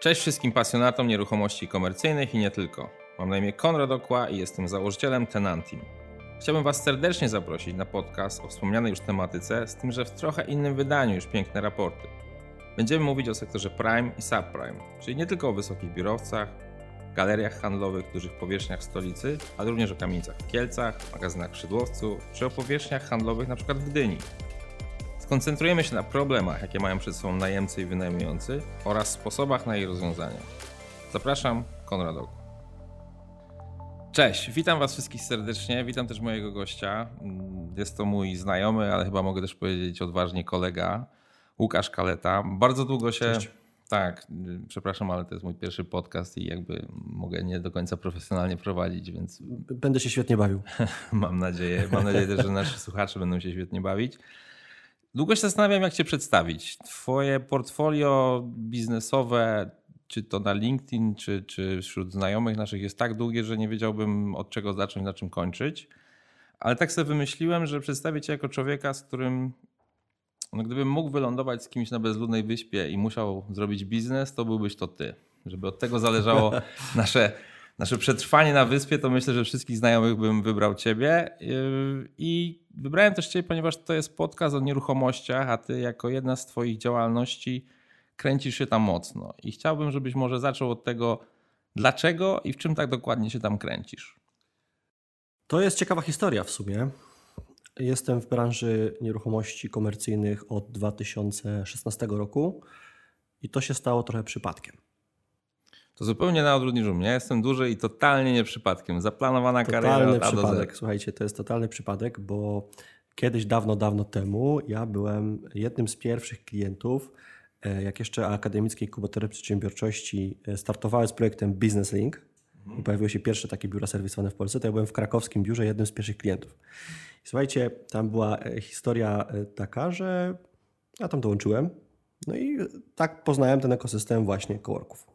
Cześć wszystkim pasjonatom nieruchomości komercyjnych i nie tylko. Mam na imię Konrad Okła i jestem założycielem Tenantim. Chciałbym Was serdecznie zaprosić na podcast o wspomnianej już tematyce, z tym, że w trochę innym wydaniu już piękne raporty. Będziemy mówić o sektorze prime i subprime, czyli nie tylko o wysokich biurowcach, galeriach handlowych, dużych powierzchniach stolicy, ale również o kamienicach w Kielcach, magazynach w Szydłowcu, czy o powierzchniach handlowych np. w Gdyni. Skoncentrujemy się na problemach, jakie mają przed sobą najemcy i wynajmujący oraz sposobach na jej rozwiązanie. Zapraszam, Konrad Oku. Cześć, witam Was wszystkich serdecznie. Witam też mojego gościa. Jest to mój znajomy, ale chyba mogę też powiedzieć odważnie kolega, Łukasz Kaleta. Bardzo długo się. Cześć. Tak, przepraszam, ale to jest mój pierwszy podcast i jakby mogę nie do końca profesjonalnie prowadzić, więc Będę się świetnie bawił. mam nadzieję. Mam nadzieję też, że nasi słuchacze będą się świetnie bawić. Długo się zastanawiam, jak Cię przedstawić. Twoje portfolio biznesowe, czy to na LinkedIn, czy, czy wśród znajomych naszych jest tak długie, że nie wiedziałbym od czego zacząć, na czym kończyć. Ale tak sobie wymyśliłem, że przedstawię Cię jako człowieka, z którym no, gdybym mógł wylądować z kimś na bezludnej wyspie i musiał zrobić biznes, to byłbyś to Ty. Żeby od tego zależało nasze nasze przetrwanie na wyspie, to myślę, że wszystkich znajomych bym wybrał ciebie. Yy, I wybrałem też ciebie, ponieważ to jest podcast o nieruchomościach, a ty jako jedna z twoich działalności kręcisz się tam mocno. I chciałbym, żebyś może zaczął od tego, dlaczego i w czym tak dokładnie się tam kręcisz. To jest ciekawa historia w sumie. Jestem w branży nieruchomości komercyjnych od 2016 roku i to się stało trochę przypadkiem. To zupełnie na odwrót niż u mnie. Ja jestem duży i totalnie nie przypadkiem. Zaplanowana kariera Totalny od A do przypadek. Słuchajcie, to jest totalny przypadek, bo kiedyś dawno, dawno temu ja byłem jednym z pierwszych klientów, e, jak jeszcze Akademickiej Inkubatorze Przedsiębiorczości e, startowałem z projektem Business Link i pojawiły się pierwsze takie biura serwisowane w Polsce, to ja byłem w krakowskim biurze jednym z pierwszych klientów. I słuchajcie, tam była e, historia taka, że ja tam dołączyłem, no i tak poznałem ten ekosystem właśnie coworków.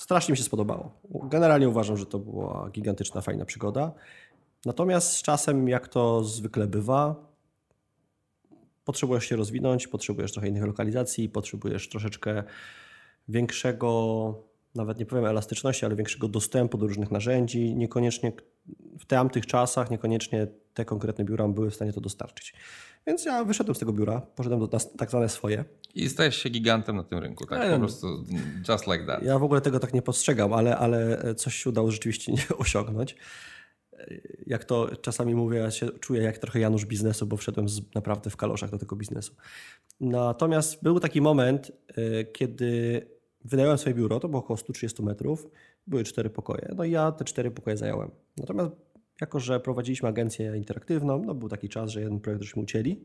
Strasznie mi się spodobało. Generalnie uważam, że to była gigantyczna, fajna przygoda. Natomiast z czasem, jak to zwykle bywa, potrzebujesz się rozwinąć, potrzebujesz trochę innych lokalizacji, potrzebujesz troszeczkę większego, nawet nie powiem elastyczności, ale większego dostępu do różnych narzędzi. Niekoniecznie w tamtych czasach, niekoniecznie te konkretne biura były w stanie to dostarczyć. Więc ja wyszedłem z tego biura, poszedłem do tak zwane swoje. I stajesz się gigantem na tym rynku. Tak? Nie, Po no. prostu just like that. Ja w ogóle tego tak nie postrzegam, ale, ale coś się udało rzeczywiście nie osiągnąć. Jak to czasami mówię, ja się czuję jak trochę Janusz biznesu, bo wszedłem z, naprawdę w kaloszach do tego biznesu. Natomiast był taki moment, y, kiedy wynająłem swoje biuro, to było około 130 metrów, były cztery pokoje. No i ja te cztery pokoje zająłem. Natomiast jako, że prowadziliśmy agencję interaktywną, no był taki czas, że jeden projekt żeśmy ucięli,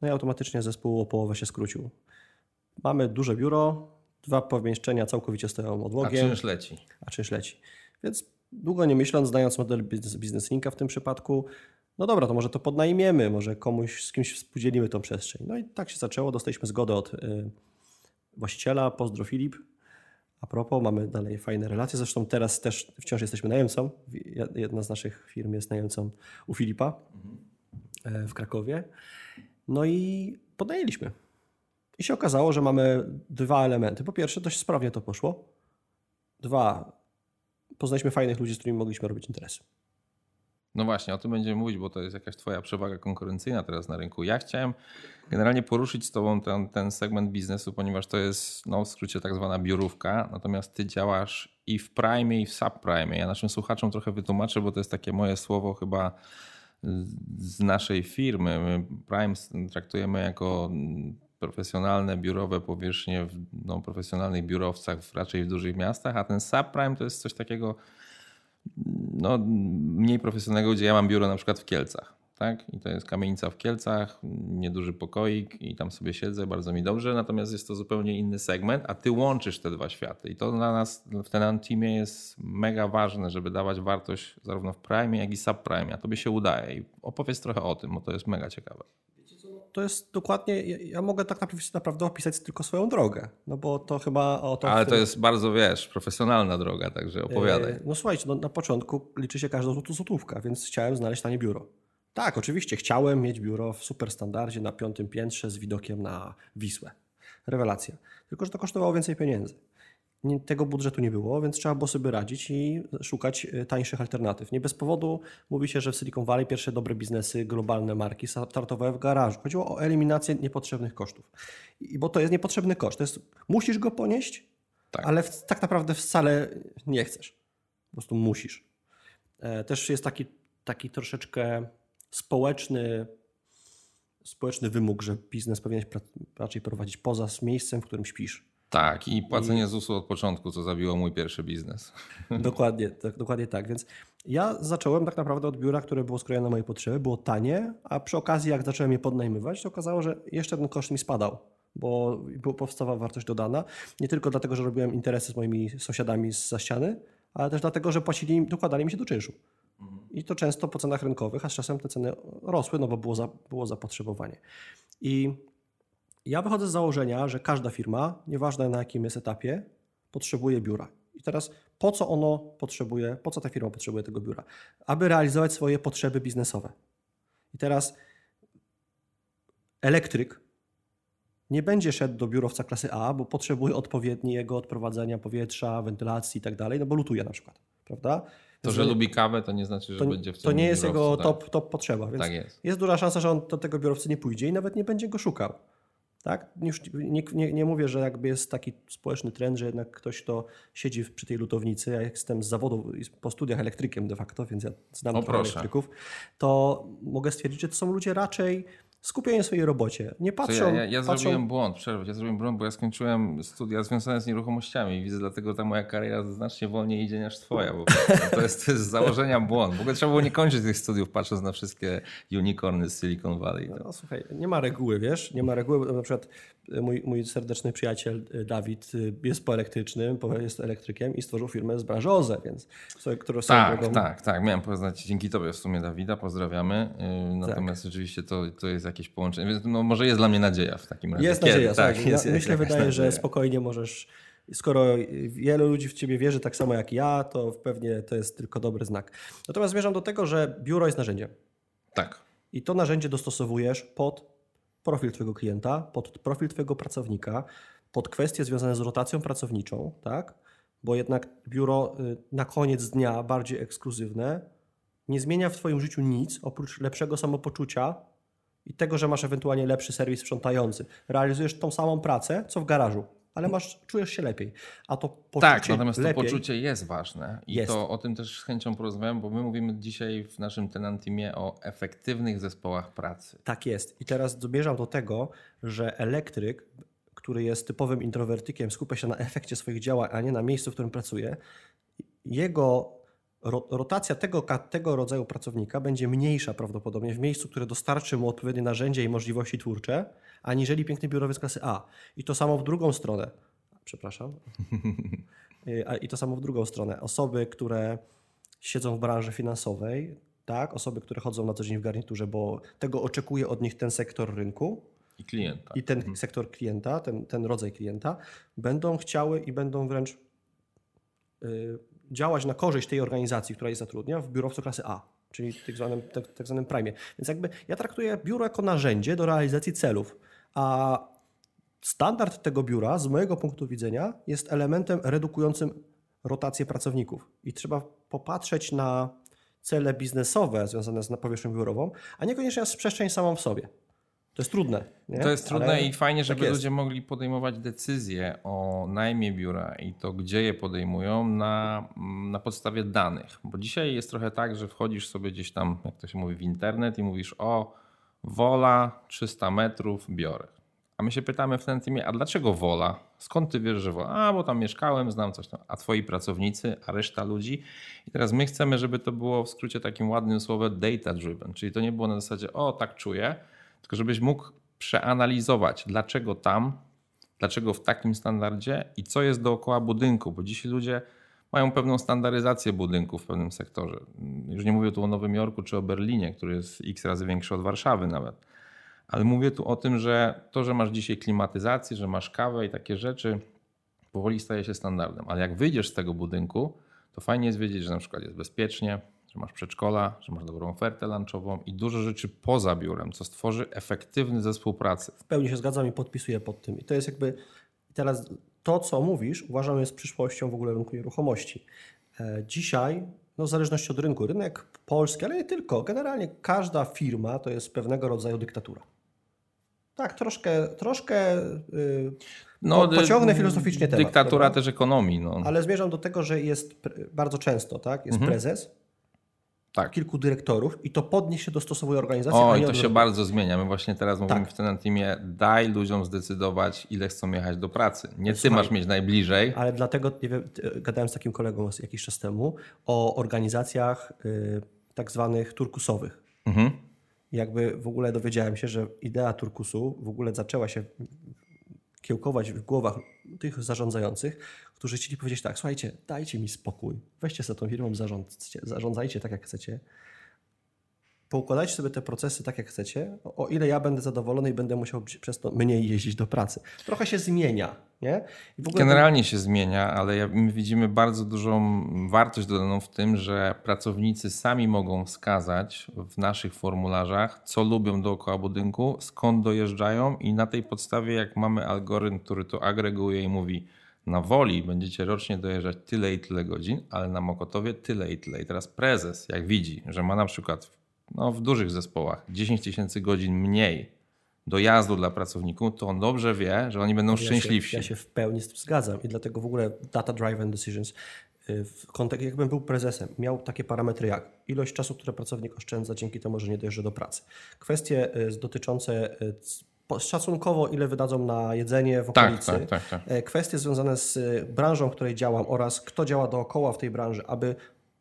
no i automatycznie zespół o połowę się skrócił. Mamy duże biuro, dwa pomieszczenia całkowicie stoją A odłogiem, czynsz leci. a czynsz leci. Więc długo nie myśląc, znając model biznes linka w tym przypadku, no dobra, to może to podnajmiemy, może komuś, z kimś współdzielimy tą przestrzeń. No i tak się zaczęło, dostaliśmy zgodę od y, właściciela, pozdro Filip. A propos, mamy dalej fajne relacje, zresztą teraz też wciąż jesteśmy najemcą. Jedna z naszych firm jest najemcą u Filipa e, w Krakowie. No i podnajęliśmy. I się okazało, że mamy dwa elementy. Po pierwsze, dość sprawnie to poszło. Dwa, poznaliśmy fajnych ludzi, z którymi mogliśmy robić interesy. No właśnie, o tym będziemy mówić, bo to jest jakaś twoja przewaga konkurencyjna teraz na rynku. Ja chciałem generalnie poruszyć z tobą ten, ten segment biznesu, ponieważ to jest no, w skrócie tak zwana biurówka, natomiast ty działasz i w prime i w subprime. Ja naszym słuchaczom trochę wytłumaczę, bo to jest takie moje słowo chyba z naszej firmy. My prime traktujemy jako profesjonalne, biurowe powierzchnie w no, profesjonalnych biurowcach, raczej w dużych miastach, a ten subprime to jest coś takiego no, mniej profesjonalnego, gdzie ja mam biuro na przykład w Kielcach. Tak? I to jest kamienica w Kielcach, nieduży pokoik i tam sobie siedzę, bardzo mi dobrze, natomiast jest to zupełnie inny segment, a ty łączysz te dwa światy i to dla nas w ten teamie jest mega ważne, żeby dawać wartość zarówno w prime, jak i subprime, a tobie się udaje i opowiedz trochę o tym, bo to jest mega ciekawe. To jest dokładnie, ja, mogę tak naprawdę, opisać tylko swoją drogę, no bo to chyba o to... Ale to jest bardzo, wiesz, profesjonalna droga, także opowiadaj. E, No słuchajcie, no, na początku liczy się każda złotówka, więc chciałem znaleźć tanie biuro. Tak, oczywiście chciałem mieć biuro w super standardzie na piątym piętrze z widokiem na Wisłę. Rewelacja. Tylko, że to kosztowało więcej pieniędzy. Tego budżetu nie było, więc trzeba było sobie radzić i szukać e, tańszych alternatyw. Nie bez powodu mówi się, że w Silicon Valley pierwsze dobre biznesy, globalne marki startowały w garażu. Chodziło o eliminację niepotrzebnych kosztów. I bo to jest niepotrzebny koszt. To jest, musisz go ponieść, tak. ale w, tak naprawdę wcale nie chcesz. Po prostu musisz. E, też jest taki, taki troszeczkę społeczny, społeczny wymóg, że biznes powinieneś raczej prowadzić poza miejscem, w którym śpisz. Tak, i płacenie I... ZUS-u od początku, co zabiło mój pierwszy biznes. Dokładnie, tak, dokładnie tak. Więc ja zacząłem tak naprawdę od biura, które było skrojone na moje potrzeby, było tanie, a przy okazji, jak zacząłem je podnajmywać, to okazało, że jeszcze ten koszt mi spadał, bo powstała wartość dodana. Nie tylko dlatego, że robiłem interesy z moimi sąsiadami z za ściany, ale też dlatego, że płacili, dokładali mi się do czynszu. Mhm. I to często po cenach rynkowych, a z czasem te ceny rosły, no bo było, za, było zapotrzebowanie. I ja wychodzę z założenia, że każda firma, nieważne na jakim jest etapie, potrzebuje biura. I teraz po co ono potrzebuje, po co ta firma potrzebuje tego biura? Aby realizować swoje potrzeby biznesowe. I teraz elektryk nie będzie szedł do biurowca klasy A, bo potrzebuje odpowiedniego odprowadzania powietrza, wentylacji i tak dalej, no bo lutuje na przykład, prawda? To, że lubi kawę, to nie znaczy, że to, będzie w tym To nie jest biurowcu, jego tak. top, top potrzeba, więc tak jest. jest duża szansa, że on do tego biurowcy nie pójdzie i nawet nie będzie go szukał. Tak? Już nie, nie, nie, mówię, że jakby jest taki społeczny trend, że jednak ktoś, kto siedzi przy tej lutownicy, ja jestem z zawodu po studiach elektrykiem de facto, więc ja znam o, elektryków, to mogę stwierdzić, że to są ludzie raczej skupieni na swojej robocie. Nie patrzą... Ja, ja, ja patrzą... zrobiłem błąd, przerwę. Ja zrobiłem błąd, bo ja skończyłem studia związane z nieruchomościami i widzę, dlatego ta moja kariera znacznie wolniej idzie niż twoja, bo to jest, to jest z założenia błąd. W ogóle trzeba było nie kończyć tych studiów, patrząc na wszystkie unicorny z Silicon Valley. No, słuchaj, nie ma reguły, wiesz? Nie ma reguły. Na przykład mój, mój serdeczny przyjaciel y, Dawid y, jest po elektrycznym, jest elektrykiem i stworzył firmę z branży OZE, więc sobie, którą Tak, drogą... tak, tak. Miałem poznać dzięki tobie w sumie Dawida, pozdrawiamy. Y, natomiast tak. oczywiście to, to jest jakieś połączenie. Więc no, może jest dla mnie nadzieja w takim razie. Jest Kiedy? nadzieja, tak. tak jest, myślę, wydaje, nadzieja. że spokojnie możesz skoro wielu ludzi w ciebie wierzy tak samo jak ja, to pewnie to jest tylko dobry znak. Natomiast zmierzam do tego, że biuro jest narzędziem. Tak. I to narzędzie dostosowujesz pod profil Twojego klienta, pod profil Twojego pracownika, pod kwestie związane z rotacją pracowniczą, tak? Bo jednak biuro y, na koniec dnia bardziej ekskluzywne nie zmienia w Twoim życiu nic oprócz lepszego samopoczucia i tego, że masz ewentualnie lepszy serwis sprzątający. Realizujesz tą samą pracę, co w garażu ale masz, czujesz się lepiej. A to poczucie Tak, natomiast lepiej, to poczucie jest ważne i jest. to o tym też z chęcią porozmawiam, bo my mówimy dzisiaj w naszym tenantimie o efektywnych zespołach pracy. Tak jest. I teraz zmierzam do tego, że elektryk, który jest typowym introwertykiem, skupia się na efekcie swoich działań, a nie na miejscu, w którym pracuje, jego rotacja tego, tego rodzaju pracownika będzie mniejsza prawdopodobnie w miejscu, które dostarczy mu odpowiednie narzędzia i możliwości twórcze, aniżeli piękny biurowiec klasy A. I to samo w drugą stronę. Przepraszam. I to samo w drugą stronę. Osoby, które siedzą w branży finansowej, tak, osoby, które chodzą na co dzień w garniturze, bo tego oczekuje od nich ten sektor rynku. I klienta. I ten mhm. sektor klienta, ten, ten rodzaj klienta, będą chciały i będą wręcz y, działać na korzyść tej organizacji, która je zatrudnia w biurowcu klasy A, czyli tak zwanym, tak, tak zwanym prime. Więc jakby ja traktuję biuro jako narzędzie do realizacji celów, a standard tego biura z mojego punktu widzenia jest elementem redukującym rotację pracowników i trzeba popatrzeć na cele biznesowe związane z powierzchnią biurową, a niekoniecznie z przestrzeń samą w sobie. To jest trudne. Nie? To jest trudne Ale i fajnie, żeby tak ludzie mogli podejmować decyzje o najmie biura i to, gdzie je podejmują na, na podstawie danych. Bo dzisiaj jest trochę tak, że wchodzisz sobie gdzieś tam, jak to się mówi, w internet i mówisz o wola 300 metrów biorę. A my się pytamy w ten teamie, a dlaczego wola? Skąd ty wiesz, że wola? A, bo tam mieszkałem, znam coś tam. A twoi pracownicy, a reszta ludzi? I teraz my chcemy, żeby to było w skrócie takim ładnym słowem data driven, czyli to nie było na zasadzie, o, tak czuję, tylko żebyś mógł przeanalizować, dlaczego tam, dlaczego w takim standardzie i co jest dookoła budynku, bo dzisiaj ludzie mają pewną standaryzację budynków w pewnym sektorze. Już nie mówię tu o Nowym Jorku czy o Berlinie, który jest x razy większy od Warszawy nawet. Ale mówię tu o tym, że to, że masz dzisiaj klimatyzację, że masz kawę i takie rzeczy, powoli staje się standardem. Ale jak wyjdziesz z tego budynku, to fajnie jest wiedzieć, że na przykład jest bezpiecznie, że masz przedszkola, że masz dobrą ofertę lunchową i dużo rzeczy poza biurem, co stworzy efektywny zespół pracy. W pełni się zgadzam i podpisuję pod tym. I to jest jakby teraz to, co mówisz, uważam jest przyszłością w ogóle rynku nieruchomości. E, dzisiaj, no w zależności od rynku, rynek polski, ale nie tylko, generalnie każda firma to jest pewnego rodzaju dyktatura. Tak, troszkę, troszkę yy, no, pociągnę filozoficznie temat. Dyktatura prawda? też ekonomii. No. Ale zmierzam do tego, że jest bardzo często, tak? Jest mhm. prezes, tak. kilku dyrektorów i to podnieść się dostosowuje organizację. O, i to się bardzo zmienia. My właśnie teraz mówimy tak. w tym teamie, daj ludziom zdecydować, ile chcą jechać do pracy. Nie ty Słuchaj, masz mieć najbliżej. Ale dlatego, nie wiem, gadałem z takim kolegą jakiś czas temu o organizacjach y, tak zwanych turkusowych. Mhm. Jakby w ogóle dowiedziałem się, że idea turkusu w ogóle zaczęła się kiełkować w głowach tych zarządzających, którzy chcieli powiedzieć tak, słuchajcie, dajcie mi spokój, weźcie sobie tą firmą, zarządzajcie tak jak chcecie, poukładajcie sobie te procesy tak jak chcecie, o ile ja będę zadowolony i będę musiał przez to mniej jeździć do pracy. Trochę się zmienia, nie? Generalnie się zmienia, ale my widzimy bardzo dużą wartość dodaną w tym, że pracownicy sami mogą wskazać w naszych formularzach, co lubią dookoła budynku, skąd dojeżdżają i na tej podstawie, jak mamy algorytm, który to agreguje i mówi, na woli będziecie rocznie dojeżdżać tyle i tyle godzin, ale na Mokotowie tyle i tyle. I teraz prezes, jak widzi, że ma na przykład no, w dużych zespołach 10 tysięcy godzin mniej dojazdu dla pracowników, to on dobrze wie, że oni będą ja szczęśliwsi. Się, ja się w pełni z tym zgadzam i dlatego w ogóle data driven decisions y, w kontekście, jakbym był prezesem, miał takie parametry jak ilość czasu, które pracownik oszczędza dzięki temu, że nie dojeżdża do pracy. Kwestie y, dotyczące y, szacunkowo, ile wydadzą na jedzenie w tak, okolicy. Tak, tak, tak, Kwestie związane z branżą, w której działam oraz kto działa dookoła w tej branży, aby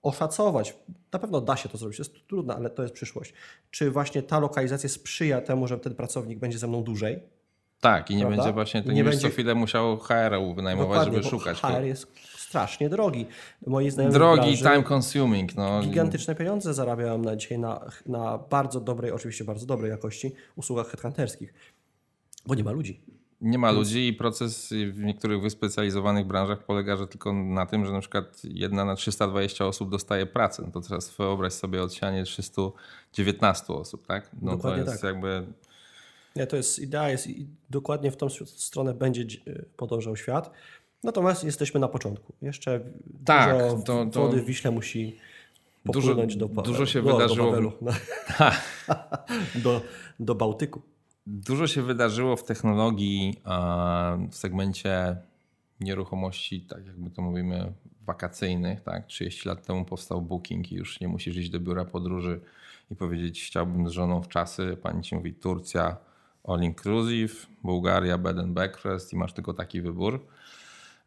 oszacować, na pewno da się to zrobić, jest trudne, ale to jest przyszłość. Czy właśnie ta lokalizacja sprzyja temu, że ten pracownik będzie ze mną dłużej? Tak, i nie prawda? będzie właśnie ten nie będzie... co chwilę musiał HR-u wynajmować, Dokładnie, żeby szukać. HR jest strasznie drogi. Moi znajomi drogi, time consuming. No. Gigantyczne pieniądze zarabiałem na dzisiaj na, na bardzo dobrej, oczywiście bardzo dobrej jakości usługach headhunterskich, bo nie ma ludzi. Nie ma ludzi i proces w niektórych wyspecjalizowanych branżach polega że tylko na tym, że na przykład jedna na 320 osób dostaje pracę. No to teraz wyobraź sobie odsianie 319 osób, tak? No Dokładnie to jest tak. jakby... Nie, to jest idea, jest i dokładnie w tą stronę będzie podążał świat. Natomiast jesteśmy na początku. Jeszcze tak, dużo to, to... wody w Wiśle musi popłynąć dużo, do, dużo się do, wydarzyło. Do, no. do, do Bałtyku. Dużo się wydarzyło w technologii w segmencie nieruchomości, tak jak my to mówimy, wakacyjnych. Tak? 30 lat temu powstał Booking i już nie musisz iść do biura podróży i powiedzieć chciałbym z żoną w czasy. Pani ci mówi Turcja all inclusive, Bułgaria bed and breakfast i masz tylko taki wybór.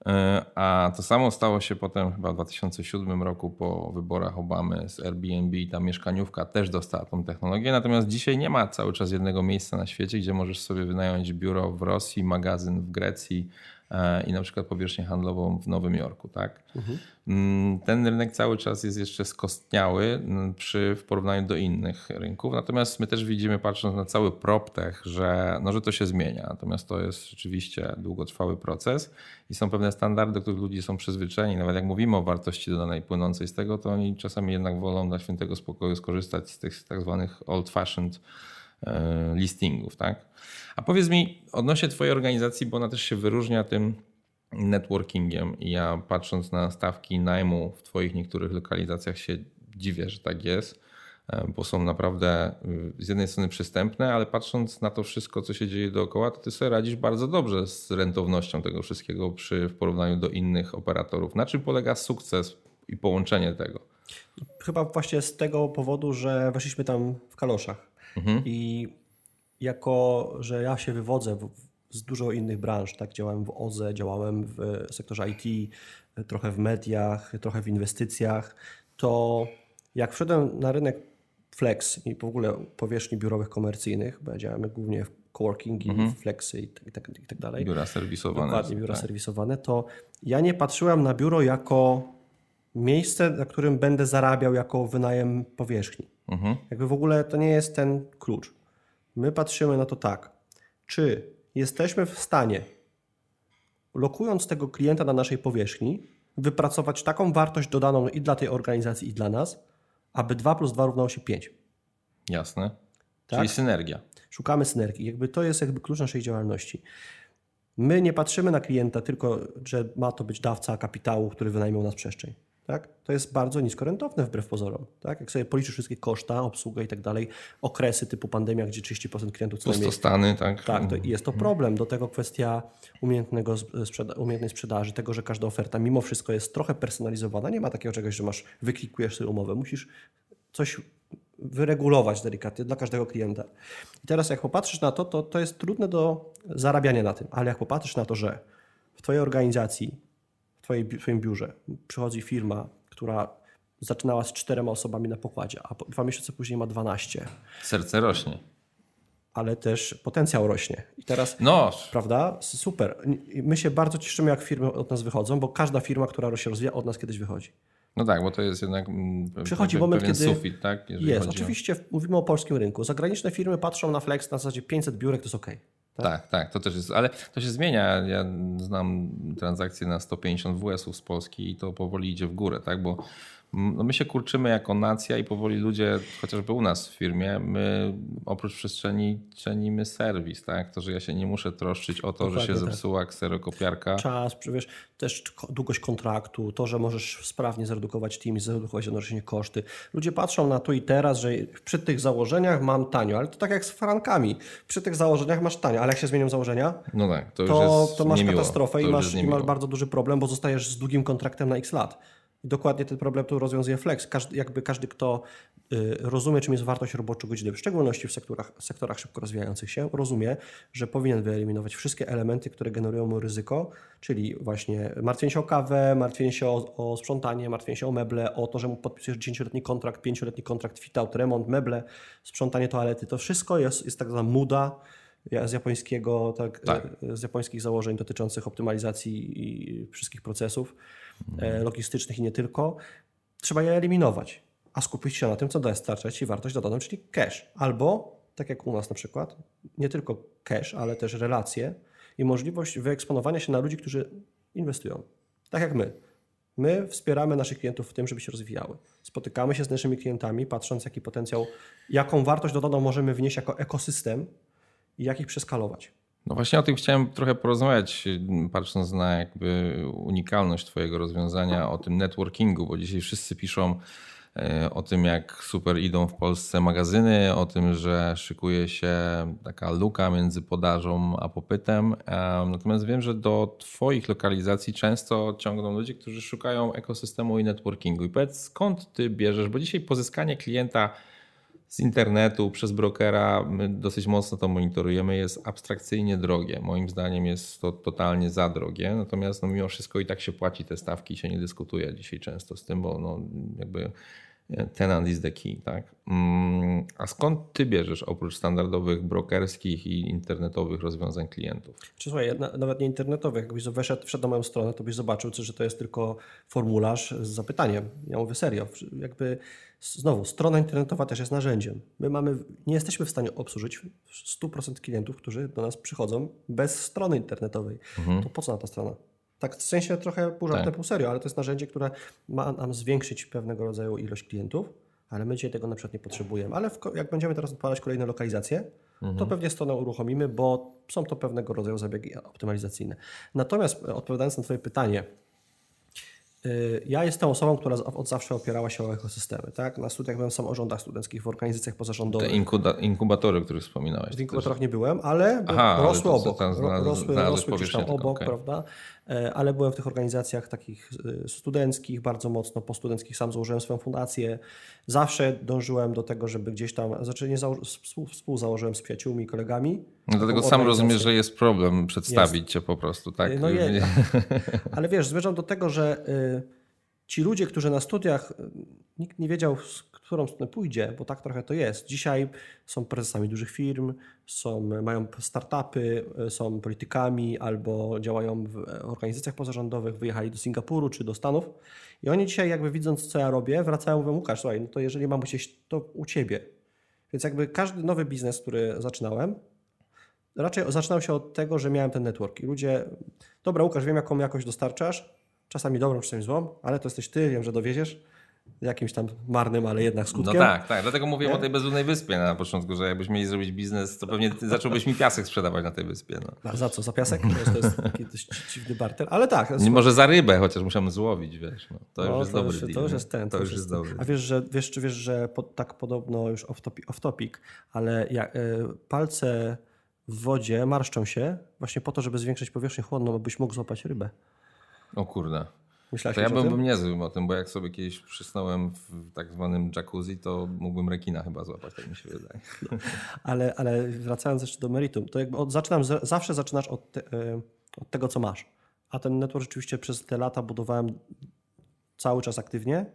E, a to samo stało się potem chyba w 2007 roku po wyborach Obamy z Airbnb. Ta mieszkaniówka też dostała tą technologię. Natomiast dzisiaj nie ma cały czas jednego miejsca na świecie, gdzie możesz sobie wynająć biuro w Rosji, magazyn w Grecji, i na przykład powierzchnię handlową w Nowym Jorku. Tak? Mhm. Mm, ten rynek cały czas jest jeszcze skostniały mm, przy, w porównaniu do innych rynków. Natomiast my też widzimy, patrząc na cały PropTech, że, no, że to się zmienia. Natomiast to jest rzeczywiście długotrwały proces i są pewne standardy, do których ludzie są przyzwyczajeni. Nawet jak mówimy o wartości dodanej płynącej z tego, to oni czasami jednak wolą dla świętego spokoju skorzystać z tych tak zwanych old-fashioned e, listingów. Tak? A powiedz mi odnośnie Twojej organizacji, bo ona też się wyróżnia tym networkingiem. I ja patrząc na stawki najmu w Twoich niektórych lokalizacjach się dziwię, że tak jest, e, bo są naprawdę y, z jednej strony przystępne, ale patrząc na to wszystko, co się dzieje dookoła, to Ty sobie radzisz bardzo dobrze z rentownością tego wszystkiego przy, w porównaniu do innych operatorów. Na czym polega sukces i połączenie tego? Chyba właśnie z tego powodu, że weszliśmy tam w kaloszach. Mhm. I jako, że ja się wywodzę w, z dużo innych branż, tak, działałem w OZE, działałem w sektorze IT, trochę w mediach, trochę w inwestycjach, to jak wszedłem na rynek flex i w ogóle powierzchni biurowych komercyjnych, bo ja działamy głównie w coworkingi, mhm. flexy i tak, i, tak, i tak dalej. Biura serwisowane. Dokładnie, biura tak. serwisowane, to ja nie patrzyłem na biuro jako miejsce, na którym będę zarabiał jako wynajem powierzchni. Mhm. Jakby w ogóle to nie jest ten klucz. My patrzymy na to tak, czy jesteśmy w stanie, lokując tego klienta na naszej powierzchni, wypracować taką wartość dodaną i dla tej organizacji, i dla nas, aby 2 plus 2 równało się 5. Jasne. Tak? Czyli synergia. Szukamy synergii. Jakby to jest jakby klucz naszej działalności. My nie patrzymy na klienta tylko, że ma to być dawca kapitału, który wynajmie u nas przestrzeń. Tak? To jest bardzo niskorentowne wbrew pozorom. Tak? Jak sobie policzysz wszystkie koszta, obsługę i tak dalej, okresy typu pandemia, gdzie 30% klientów co najmniej... Pustostany, tak? Tak, to jest to problem. Do tego kwestia umiejętnego sprzeda umiejętnej sprzedaży, tego, że każda oferta mimo wszystko jest trochę personalizowana. Nie ma takiego czegoś, że masz, wyklikujesz sobie umowę. Musisz coś wyregulować delikatnie dla każdego klienta. I teraz jak popatrzysz na to, to, to jest trudne do zarabiania na tym, ale jak popatrzysz na to, że w Twojej organizacji, w, twojej, w Twoim biurze przychodzi firma, która zaczynała z czterema osobami na pokładzie, a dwa miesiące później ma 12. Serce rośnie. Ale też potencjał rośnie. I teraz, no. prawda? Super. My się bardzo cieszymy, jak firmy od nas wychodzą, bo każda firma, która się rozwija, od nas kiedyś wychodzi. No tak, bo to jest jednak mm, Przychodzi moment, kiedy sufit, tak? Jeżeli jest, oczywiście o... mówimy o polskim rynku. Zagraniczne firmy patrzą na Flex na zasadzie 500 biurek, to jest ok. Tak? tak, tak, to też jest, ale to się zmienia. Ja znam transakcje na 150 WS-ów z Polski i to powoli idzie w górę, tak? Bo no my się kurczymy jako nacja i powoli ludzie, chociażby u nas w firmie, my oprócz przestrzeni cenimy serwis, tak? To, że ja się nie muszę troszczyć o to, Dokładnie że się tak. zepsuła kserokopiarka. Czas, wiesz, też długość kontraktu, to, że możesz sprawnie zredukować team zredukować jednocześnie koszty. Ludzie patrzą na tu i teraz, że przy tych założeniach mam tanio, ale to tak jak z frankami. Przy tych założeniach masz tanio, ale jak się zmienią założenia, no tak, to, to, to masz niemiło. katastrofę to i masz, i masz bardzo duży problem, bo zostajesz z długim kontraktem na x lat. I dokładnie ten problem tu rozwiązuje Flex. Każdy, jakby każdy, kto y, rozumie, czym jest wartość roboczo godziny, w szczególności w sektorach, sektorach szybko rozwijających się, rozumie, że powinien wyeliminować wszystkie elementy, które generują mu ryzyko, czyli właśnie martwienie się o kawę, martwienie się o, o sprzątanie, martwienie się o meble, o to, że mu podpisujesz 10-letni kontrakt, 5-letni kontrakt fit-out, remont, meble, sprzątanie toalety. To wszystko jest, jest tak zwana muda, z japońskiego, tak, tak. z japońskich założeń dotyczących optymalizacji wszystkich procesów. E, logistycznych i nie tylko, trzeba je eliminować, a skupić się na tym, co dostarcza Ci wartość dodaną, czyli cash. Albo, tak jak u nas na przykład, nie tylko cash, ale też relacje i możliwość wyeksponowania się na ludzi, którzy inwestują. Tak jak my. My wspieramy naszych klientów w tym, żeby się rozwijały. Spotykamy się z naszymi klientami, patrząc, jaki potencjał, jaką wartość dodaną możemy wnieść jako ekosystem i jak ich przeskalować. No właśnie o tym chciałem trochę porozmawiać, patrząc na jakby unikalność Twojego rozwiązania, o tym networkingu, bo dzisiaj wszyscy piszą e, o tym, jak super idą w Polsce magazyny, o tym, że szykuje się taka luka między podażą a popytem. Natomiast wiem, że do Twoich lokalizacji często ciągną ludzie, którzy szukają ekosystemu i networkingu. I powiedz, skąd Ty bierzesz, bo dzisiaj pozyskanie klienta z internetu przez brokera, my dosyć mocno to monitorujemy, jest abstrakcyjnie drogie. Moim zdaniem jest to totalnie za drogie, natomiast no mimo wszystko i tak się płaci te stawki, się nie dyskutuje dzisiaj często z tym, bo no jakby e, tenant is the key, tak? Mm, a skąd ty bierzesz oprócz standardowych brokerskich i internetowych rozwiązań klientów? Czy słuchaj, nawet nie internetowych, jakbyś wszedł, wszedł na moją stronę, to byś zobaczył, że to jest tylko formularz z zapytaniem. Ja mówię serio, jakby Znowu, strona internetowa też jest narzędziem. My mamy, nie jesteśmy w stanie obsłużyć 100% klientów, którzy do nas przychodzą bez strony internetowej. Mhm. To po co na ta strona? Tak w sensie trochę pół żartem, tak. pół serio, ale to jest narzędzie, które ma nam zwiększyć pewnego rodzaju ilość klientów, ale my dzisiaj tego na przykład nie potrzebujemy. Ale w, jak będziemy teraz odpalać kolejne lokalizacje, mhm. to pewnie stronę uruchomimy, bo są to pewnego rodzaju zabiegi optymalizacyjne. Natomiast e, odpowiadając na Twoje pytanie, ja jestem osobą, która od zawsze opierała się o ekosystemy. Tak? Na studiach byłem w samorządach studenckich, w organizacjach pozarządowych. Te inkubatory, o których wspominałeś. W inkubatorach nie byłem, ale Aha, rosły ale obok. Tam rosły, rosły gdzieś tam obok, okay. prawda? E, ale byłem w tych organizacjach takich y, studenckich bardzo mocno, postudenckich. Sam założyłem swoją fundację. Zawsze dążyłem do tego, żeby gdzieś tam, znaczy nie współ, współzałożyłem z przyjaciółmi, kolegami. No dlatego sam rozumiesz, że jest problem przedstawić jest. cię po prostu, tak? No je, ale wiesz, zmierzam do tego, że ci ludzie, którzy na studiach, nikt nie wiedział, którą stronę pójdzie, bo tak trochę to jest. Dzisiaj są prezesami dużych firm, są, mają startupy, są politykami albo działają w organizacjach pozarządowych, wyjechali do Singapuru czy do Stanów. I oni dzisiaj jakby widząc, co ja robię, wracają mówią, Łukasz, słuchaj, no to jeżeli mam gdzieś, to u Ciebie. Więc jakby każdy nowy biznes, który zaczynałem, raczej zaczynał się od tego, że miałem ten network. I ludzie, dobra Łukasz, wiem jaką jakość dostarczasz, czasami dobrą, czasami złą, ale to jesteś Ty, wiem, że dowieziesz, jakimś tam marnym, ale jednak No skutkiem. tak, tak. Dlatego mówiłem o tej bezludnej wyspie na początku, że jakbyśmy mieli zrobić biznes, to pewnie zacząłbyś mi piasek sprzedawać na tej wyspie. No. A za co? Za piasek? To jest taki dość dziwny barter. Ale tak. Nie może za rybę, chociaż musiałem złowić, wiesz. No. To już No, jest to dobry już, to już jest ten. To już jest dobry. A wiesz, że, wiesz, czy wiesz, że po, tak podobno już off topic, off topic ale jak, y, palce w wodzie marszczą się właśnie po to, żeby zwiększyć powierzchnię chłodną, abyś mógł złapać rybę. O kurde. Myślałeś To ja tym? byłbym niezły o tym, bo jak sobie kiedyś przysnąłem w tak zwanym jacuzzi, to mógłbym rekina chyba złapać, tak mi się wydaje. Ale, ale wracając jeszcze do meritum, to jakby od, zaczynam, z- zawsze zaczynasz od, te, y, od tego, co masz. A ten network rzeczywiście przez te lata budowałem cały czas aktywnie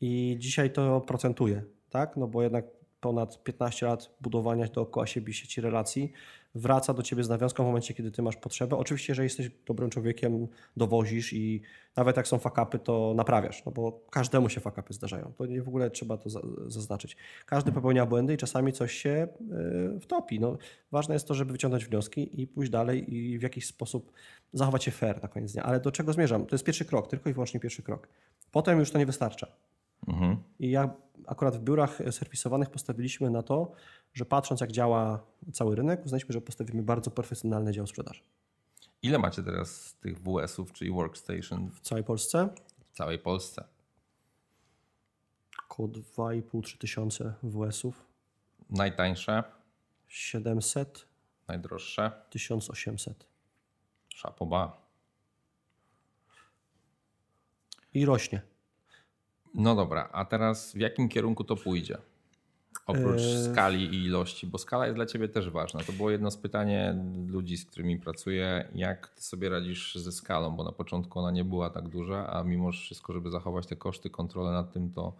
i dzisiaj to procentuje, tak? No bo jednak ponad 15 lat budowania dookoła siebie sieci relacji wraca do ciebie z nawiązką w momencie, kiedy ty masz potrzebę. Oczywiście, jeżeli jesteś dobrym człowiekiem, dowozisz i nawet jak są fakapy, to naprawiasz, no bo każdemu się fakapy zdarzają. To nie w ogóle trzeba to za- zaznaczyć. Każdy popełnia błędy i czasami coś się y, wtopi. No, ważne jest to, żeby wyciągnąć wnioski i pójść dalej i w jakiś sposób zachować się fair na koniec dnia. Ale do czego zmierzam? To jest pierwszy krok, tylko i wyłącznie pierwszy krok. Potem już to nie wystarcza. Mhm. I ja akurat w biurach serwisowanych postawiliśmy na to, że patrząc jak działa cały rynek, uznaliśmy, że postawimy bardzo profesjonalny dział sprzedaży. Ile macie teraz tych WS-ów, czyli workstation W całej Polsce w całej Polsce? około 2,5-3 tysiące WS-ów, Najtańsze, 700, najdroższe? 1800. Szapoba. I rośnie. No dobra, a teraz w jakim kierunku to pójdzie? Oprócz Eee. skali i ilości, bo skala jest dla ciebie też ważna. To było jedno z pytań ludzi, z którymi pracuję, jak ty sobie radzisz ze skalą, bo na początku ona nie była tak duża, a mimo wszystko, żeby zachować te koszty, kontrolę nad tym, to,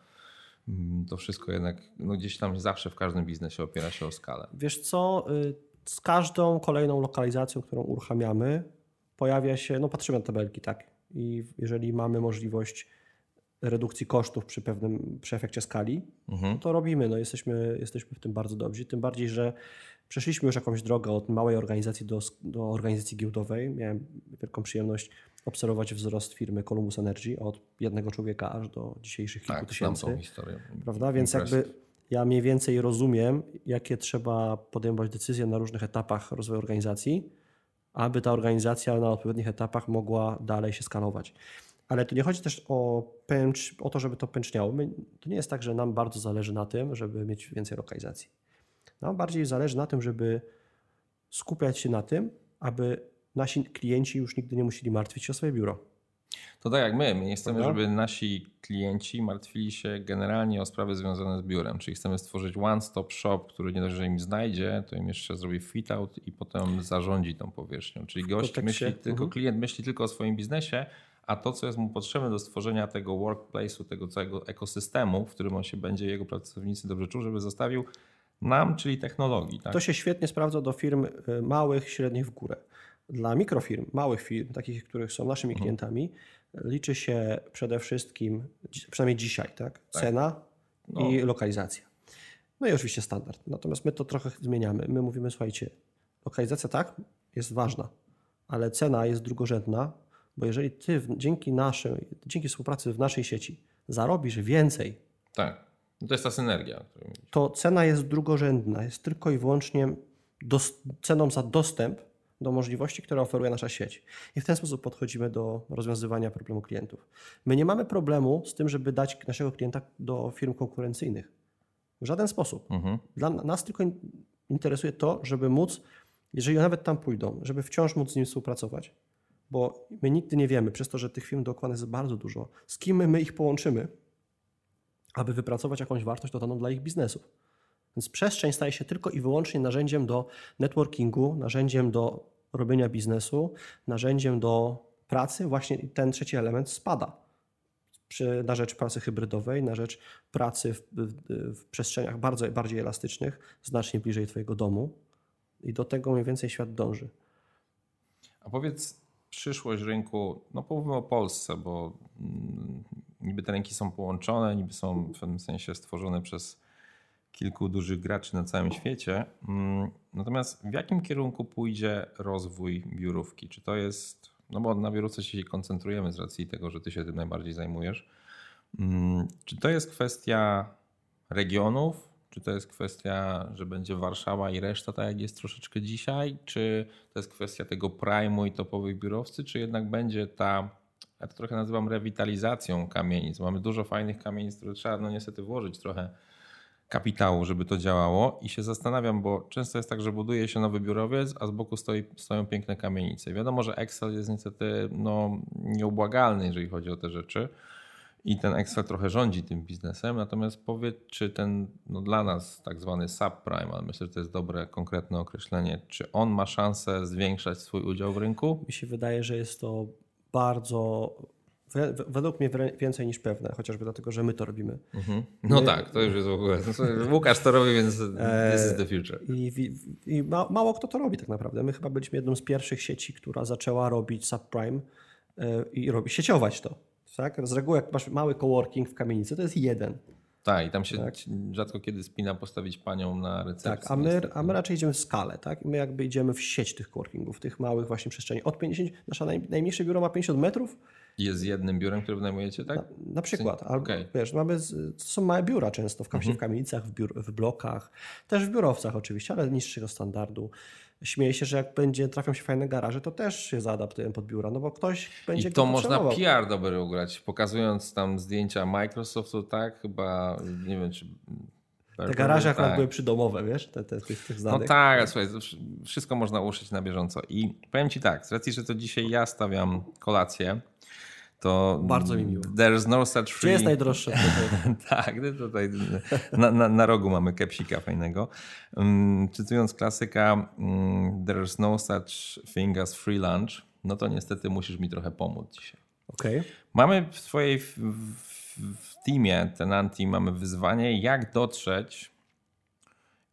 mm, to wszystko jednak no gdzieś tam zawsze w każdym biznesie opiera się o skalę. Wiesz co, y, z każdą kolejną lokalizacją, którą uruchamiamy, pojawia się, no patrzymy na tabelki, tak. I jeżeli mamy możliwość redukcji kosztów przy pewnym, przy efekcie skali, Mhm. to robimy. No, jesteśmy, jesteśmy w tym bardzo dobrzy. Tym bardziej, że przeszliśmy już jakąś drogę od małej organizacji do, do organizacji giełdowej. Miałem wielką przyjemność obserwować wzrost firmy Columbus Energy od jednego człowieka aż do dzisiejszych kilku Tak, tysięcy. tą historię. Prawda? Więc Impressive. jakby ja mniej więcej rozumiem, jakie trzeba podejmować decyzje na różnych etapach rozwoju organizacji, aby ta organizacja na odpowiednich etapach mogła dalej się skalować. Ale tu nie chodzi też o, pęcz, o to, żeby to pęczniało. My, to nie jest tak, że nam bardzo zależy na tym, żeby mieć więcej lokalizacji. Nam bardziej zależy na tym, żeby skupiać się na tym, aby nasi klienci już nigdy nie musieli martwić się o swoje biuro. To tak jak my. My nie chcemy, żeby nasi klienci martwili się generalnie o sprawy związane z biurem. Czyli chcemy stworzyć one-stop shop, który nie dość, że im znajdzie, to im jeszcze zrobi fit-out i potem zarządzi tą powierzchnią. Czyli gość myśli tylko, mhm. klient myśli tylko o swoim biznesie, a to, co jest mu potrzebne do stworzenia tego workplace'u, tego całego ekosystemu, w którym on się będzie, jego pracownicy dobrze czuł, żeby zostawił nam, czyli technologii. Tak? To się świetnie sprawdza do firm y, małych, średnich w górę. Dla mikrofirm, małych firm, takich, których są naszymi Mhm. klientami, liczy się przede wszystkim, przynajmniej dzisiaj, tak? Tak. cena No. i lokalizacja. No i oczywiście standard. Natomiast my to trochę zmieniamy. My mówimy, słuchajcie, lokalizacja tak, jest ważna, ale cena jest drugorzędna, bo jeżeli ty dzięki naszej, dzięki współpracy w naszej sieci zarobisz więcej tak. No to jest ta synergia. to cena jest drugorzędna, jest tylko i wyłącznie dos- ceną za dostęp do możliwości, które oferuje nasza sieć. I w ten sposób podchodzimy do rozwiązywania problemu klientów. My nie mamy problemu z tym, żeby dać naszego klienta do firm konkurencyjnych. W żaden sposób. Mhm. Dla nas tylko in- interesuje to, żeby móc, jeżeli nawet tam pójdą, żeby wciąż móc z nim współpracować. Bo my nigdy nie wiemy, przez to, że tych firm dookoła nas jest bardzo dużo, z kim my ich połączymy, aby wypracować jakąś wartość dodaną dla ich biznesów. Więc przestrzeń staje się tylko i wyłącznie narzędziem do networkingu, narzędziem do robienia biznesu, narzędziem do pracy. Właśnie ten trzeci element spada przy, na rzecz pracy hybrydowej, na rzecz pracy w, w, w przestrzeniach bardzo bardziej elastycznych, znacznie bliżej Twojego domu. I do tego mniej więcej świat dąży. A powiedz, przyszłość rynku, no powiedzmy o Polsce, bo mm, niby te rynki są połączone, niby są w pewnym sensie stworzone przez kilku dużych graczy na całym świecie. Mm, Natomiast w jakim kierunku pójdzie rozwój biurówki? Czy to jest, no bo na biurówce się koncentrujemy z racji tego, że ty się tym najbardziej zajmujesz. Mm, czy to jest kwestia regionów, czy to jest kwestia, że będzie Warszawa i reszta tak jak jest troszeczkę dzisiaj? Czy to jest kwestia tego prime'u i topowych biurowcy? Czy jednak będzie ta, ja to trochę nazywam rewitalizacją kamienic. Mamy dużo fajnych kamienic, które trzeba no niestety włożyć trochę kapitału, żeby to działało i się zastanawiam, bo często jest tak, że buduje się nowy biurowiec, a z boku stoi, stoją piękne kamienice. Wiadomo, że Excel jest niestety no, nieubłagalny, jeżeli chodzi o te rzeczy i ten Excel trochę rządzi tym biznesem. Natomiast powiedz, czy ten no dla nas tak zwany subprime, ale myślę, że to jest dobre, konkretne określenie, czy on ma szansę zwiększać swój udział w rynku? Mi się wydaje, że jest to bardzo według mnie więcej niż pewne, chociażby dlatego, że my to robimy. Mhm. No my... tak, to już jest w ogóle. Łukasz to robi, więc this is the future. I, i mało kto to robi tak naprawdę. My chyba byliśmy jedną z pierwszych sieci, która zaczęła robić subprime e, i robi, sieciować to. Tak? Z reguły jak masz mały coworking w kamienicy, to jest jeden. Tak, i tam się tak. rzadko kiedy spina postawić panią na recepcji. Tak, a my, a my raczej idziemy w skalę, tak? My jakby idziemy w sieć tych coworkingów, tych małych właśnie przestrzeni. Od 50, nasza naj, najmniejsze biuro ma 50 metrów. Jest jednym biurem, które wynajmujecie, tak? Na, na przykład. Albo, okay. wiesz, mamy, to są małe biura często, w, mhm. w kamienicach, w, biur, w blokach, też w biurowcach oczywiście, ale niższego standardu śmieję się, że jak będzie trafią się fajne garaże, to też się zaadaptują pod biura, no bo ktoś będzie I to można PR dobry ugrać, pokazując tam zdjęcia Microsoftu, tak? Chyba, nie wiem, czy... Te garaże tak. były przydomowe, wiesz, te, te, tych, tych No tak, słuchaj, wszystko można uszyć na bieżąco. I powiem Ci tak, z racji, że to dzisiaj ja stawiam kolację, to bardzo mi miło. There's no such free. Gdzie jest najdroższe? tak, tutaj na, na, na, rogu mamy kepsika fajnego. Um, cytując klasyka, um, there's no such thing as free lunch. No to niestety musisz mi trochę pomóc dzisiaj. Okay. Mamy w swojej w, w teamie Tenanti mamy wyzwanie, jak dotrzeć,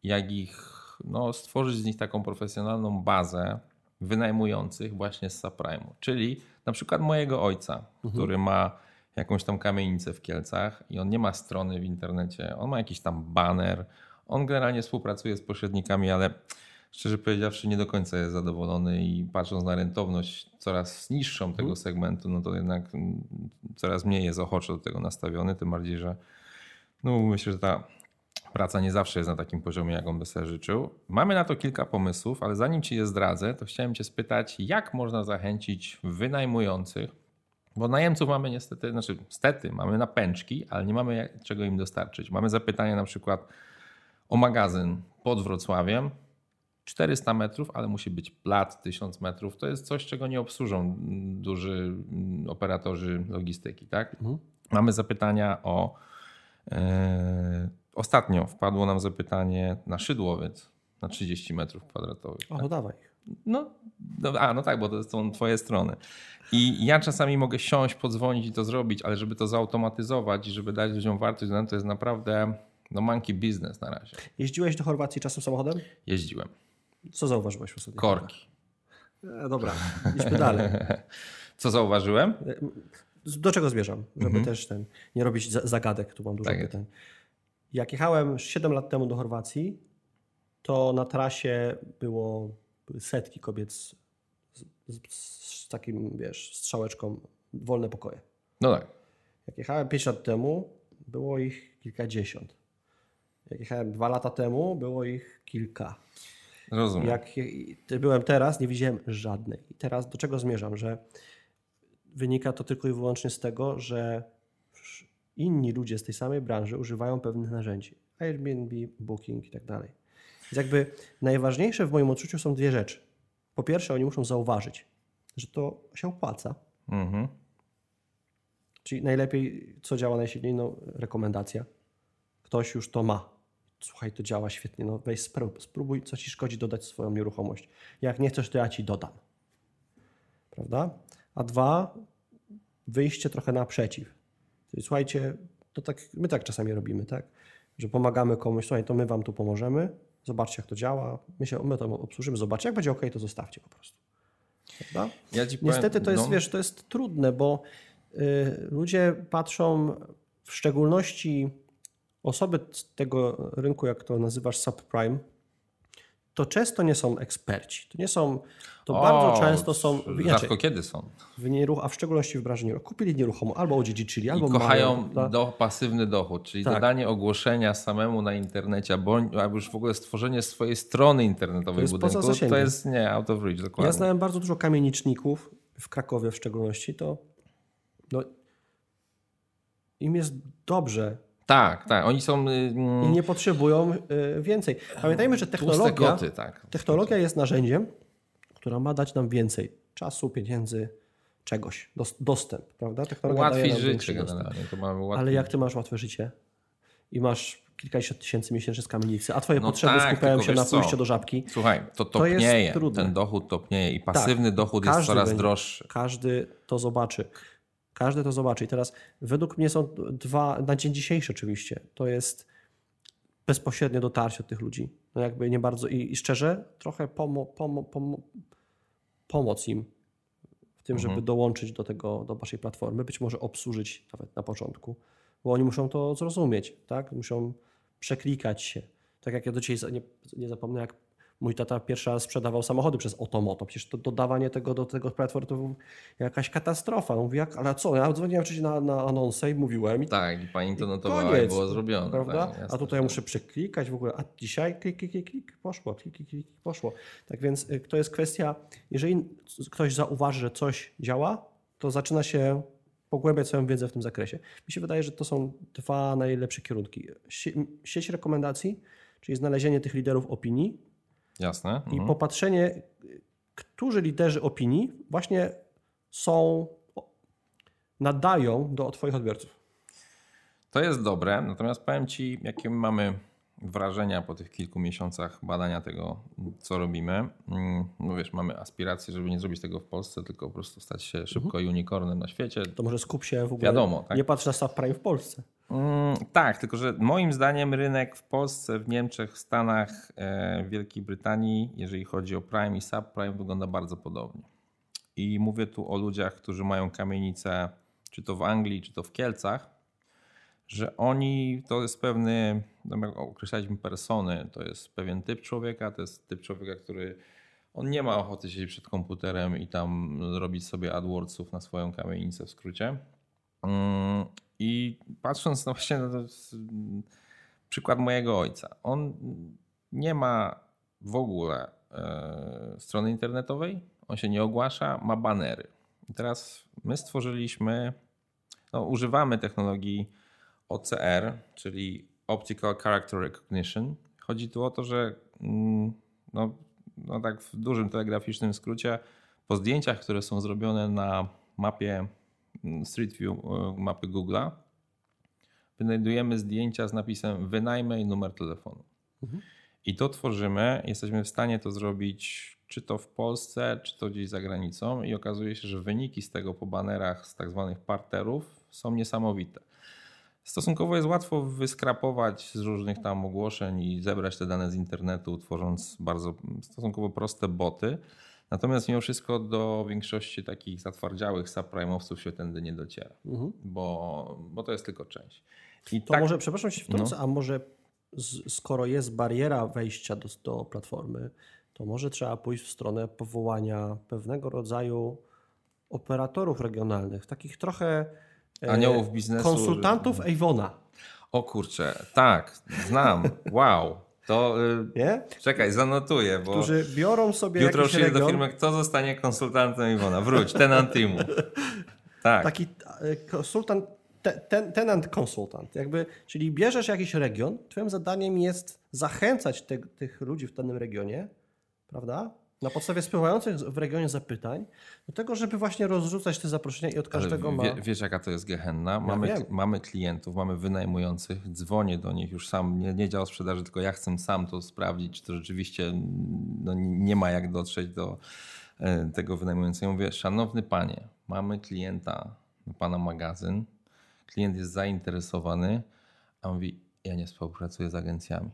jak ich no, stworzyć z nich taką profesjonalną bazę wynajmujących właśnie z subprime'u. Czyli na przykład mojego ojca, mhm. który ma jakąś tam kamienicę w Kielcach i on nie ma strony w internecie, on ma jakiś tam banner, on generalnie współpracuje z pośrednikami, ale szczerze powiedziawszy nie do końca jest zadowolony i patrząc na rentowność coraz niższą mhm. tego segmentu, no to jednak mm, coraz mniej jest ochoczo do tego nastawiony, tym bardziej, że no myślę, że ta praca nie zawsze jest na takim poziomie, jak on by sobie życzył. Mamy na to kilka pomysłów, ale zanim Ci je zdradzę, to chciałem Cię spytać, jak można zachęcić wynajmujących, bo najemców mamy niestety, znaczy stety, mamy na pęczki, ale nie mamy czego im dostarczyć. Mamy zapytanie na przykład o magazyn pod Wrocławiem, 400 metrów, ale musi być plat 1000 metrów. To jest coś, czego nie obsłużą duży operatorzy logistyki. Tak? Mhm. Mamy zapytania o e, Ostatnio wpadło nam zapytanie na szydłowiec na 30 metrów kwadratowych. O, tak? no dawaj. No, no, a, no tak, bo to są twoje strony. I ja czasami mogę siąść, podzwonić i to zrobić, ale żeby to zautomatyzować i żeby dać ludziom wartość, to jest naprawdę no monkey business na razie. Jeździłeś do Chorwacji czasem samochodem? Jeździłem. Co zauważyłeś w sobie? Korki. E, dobra, idźmy dalej. Co zauważyłem? E, do czego zmierzam? Żeby mhm. też ten, nie robić zagadek, tu mam dużo tak pytań. Jest. Jak jechałem 7 lat temu do Chorwacji, to na trasie było setki kobiet z, z, z takim, wiesz, strzałeczką wolne pokoje. No tak. Jak jechałem 5 lat temu, było ich kilkadziesiąt. Jak jechałem dwa lata temu, było ich kilka. Rozumiem. Jak byłem teraz, nie widziałem żadnej. I teraz do czego zmierzam? Że wynika to tylko i wyłącznie z tego, że inni ludzie z tej samej branży używają pewnych narzędzi. Airbnb, Booking i tak dalej. Więc jakby najważniejsze w moim odczuciu są dwie rzeczy. Po pierwsze, oni muszą zauważyć, że to się opłaca. Mhm. Czyli najlepiej, co działa najsilniej? No, rekomendacja. Ktoś już to ma. Słuchaj, to działa świetnie. No weź spróbuj, spróbuj, co ci szkodzi dodać swoją nieruchomość. Jak nie chcesz, to ja ci dodam. Prawda? A dwa, wyjście trochę naprzeciw. Słuchajcie, to tak, my tak czasami robimy, tak? Że pomagamy komuś, słuchaj, to my wam tu pomożemy, zobaczcie jak to działa, my, się, my to obsłużymy, zobaczcie, jak będzie ok, to zostawcie po prostu. Prawda? Ja Niestety to jest, no. wiesz, to jest trudne, bo y, ludzie patrzą w szczególności osoby z tego rynku, jak to nazywasz subprime, to często nie są eksperci. To nie są, to O, bardzo często są, Rzadko kiedy są. w nieruch, a w szczególności w branży nieruchomości. Kupili nieruchomo albo odziedziczyli, albo I kochają mają, do, pasywny dochód, czyli Tak. dodanie ogłoszenia samemu na internecie, bądź, albo już w ogóle stworzenie swojej strony internetowej To budynku. To jest nie out of reach, dokładnie. Ja znałem bardzo dużo kamieniczników, w Krakowie w szczególności, to no, im jest dobrze Tak, tak. Oni są. y, i mm, nie potrzebują y, więcej. Pamiętajmy, że technologia, koty, tak. technologia jest narzędziem, która ma dać nam więcej czasu, pieniędzy, czegoś, dos- dostęp, prawda? Technologia Łatwiej życie generalnie. To. Ale jak ty masz łatwe życie i masz kilkadziesiąt tysięcy miesięcznie z kamienicy, a twoje No potrzeby tak, skupiają się na co? pójściu do żabki, Słuchaj, to To topnieje. trudne. Ten dochód topnieje i pasywny dochód jest coraz będzie- droższy. Każdy to zobaczy. Każdy to zobaczy. I teraz według mnie są dwa, na dzień dzisiejszy oczywiście, to jest bezpośrednie dotarcie do tych ludzi. No jakby nie bardzo i, i szczerze trochę pomo, pomo, pomo, pomoc im w tym, Mhm. żeby dołączyć do tego, do waszej platformy, być może obsłużyć nawet na początku, bo oni muszą to zrozumieć, tak? Muszą przeklikać się. Tak jak ja do dzisiaj nie, nie zapomnę, jak mój tata pierwszy raz sprzedawał samochody przez Otomoto. Przecież to dodawanie tego do tego platformy to jakaś katastrofa. On mówi, jak, ale co? Ja dzwoniłem wcześniej na, na anonsę i mówiłem i Tak, i pani to notowała i było zrobione. prawda? Tak, a tutaj ja tak. muszę przeklikać w ogóle, a dzisiaj klik, klik, klik, klik, poszło, klik, klik, klik, poszło. Tak więc y, to jest kwestia, jeżeli ktoś zauważy, że coś działa, to zaczyna się pogłębiać swoją wiedzę w tym zakresie. Mi się wydaje, że to są dwa najlepsze kierunki. Sie- Sieć rekomendacji, czyli znalezienie tych liderów opinii Jasne. i Mhm. popatrzenie, którzy liderzy opinii właśnie są, nadają do Twoich odbiorców. To jest dobre, natomiast powiem Ci, jakie mamy wrażenia po tych kilku miesiącach badania tego, co robimy. Mm, No wiesz, mamy aspiracje, żeby nie zrobić tego w Polsce, tylko po prostu stać się szybko unicornem na świecie. To może skup się w ogóle. Wiadomo, tak? Nie patrz na subprime w Polsce. Mm, tak, tylko że moim zdaniem rynek w Polsce, w Niemczech, w Stanach, e, w Wielkiej Brytanii, jeżeli chodzi o prime i subprime, wygląda bardzo podobnie. I mówię tu o ludziach, którzy mają kamienice, czy to w Anglii, czy to w Kielcach, że oni, to jest pewny, no jak określaliśmy persony, to jest pewien typ człowieka, to jest typ człowieka, który on nie ma ochoty siedzieć przed komputerem i tam robić sobie AdWordsów na swoją kamienicę w skrócie. Mm, I patrząc na właśnie na przykład mojego ojca, on nie ma w ogóle e, strony internetowej, on się nie ogłasza, ma banery. I teraz my stworzyliśmy, no, używamy technologii OCR, czyli Optical Character Recognition. Chodzi tu o to, że mm, no, no tak w dużym telegraficznym skrócie, po zdjęciach, które są zrobione na mapie Street View e, mapy Google'a, wynajdujemy zdjęcia z napisem wynajmę i numer telefonu. I to tworzymy, jesteśmy w stanie to zrobić czy to w Polsce, czy to gdzieś za granicą i okazuje się, że wyniki z tego po banerach z tak zwanych parterów są niesamowite. Stosunkowo jest łatwo wyskrapować z różnych tam ogłoszeń i zebrać te dane z internetu, tworząc bardzo stosunkowo proste boty. Natomiast mimo wszystko do większości takich zatwardziałych subprime'owców się tędy nie dociera, bo, bo to jest tylko część. I To może, przepraszam się wtrącę, a może z, skoro jest bariera wejścia do, do platformy, to może trzeba pójść w stronę powołania pewnego rodzaju operatorów regionalnych, takich trochę e, Aniołów biznesu, konsultantów Avona, O kurczę, tak, znam, wow. To y, nie? czekaj, zanotuję, bo którzy biorą sobie jutro jakiś przyjdę do region, firmy, kto zostanie konsultantem Iwona. Wróć, tenant teamu. Tak, taki e, konsultant, te, ten, tenant konsultant, jakby, czyli bierzesz jakiś region, twoim zadaniem jest zachęcać te, tych ludzi w danym regionie, prawda? Na podstawie spływających w regionie zapytań, do tego, żeby właśnie rozrzucać te zaproszenia i od każdego ma. wie, wiesz jaka to jest gehenna? Mamy, wiem. mamy klientów, mamy wynajmujących, dzwonię do nich już sam, nie, nie dział sprzedaży, tylko ja chcę sam to sprawdzić, czy to rzeczywiście no, nie ma jak dotrzeć do e, tego wynajmującego. Mówię, szanowny panie, mamy klienta, pana magazyn, klient jest zainteresowany, a on mówi, ja nie współpracuję z agencjami.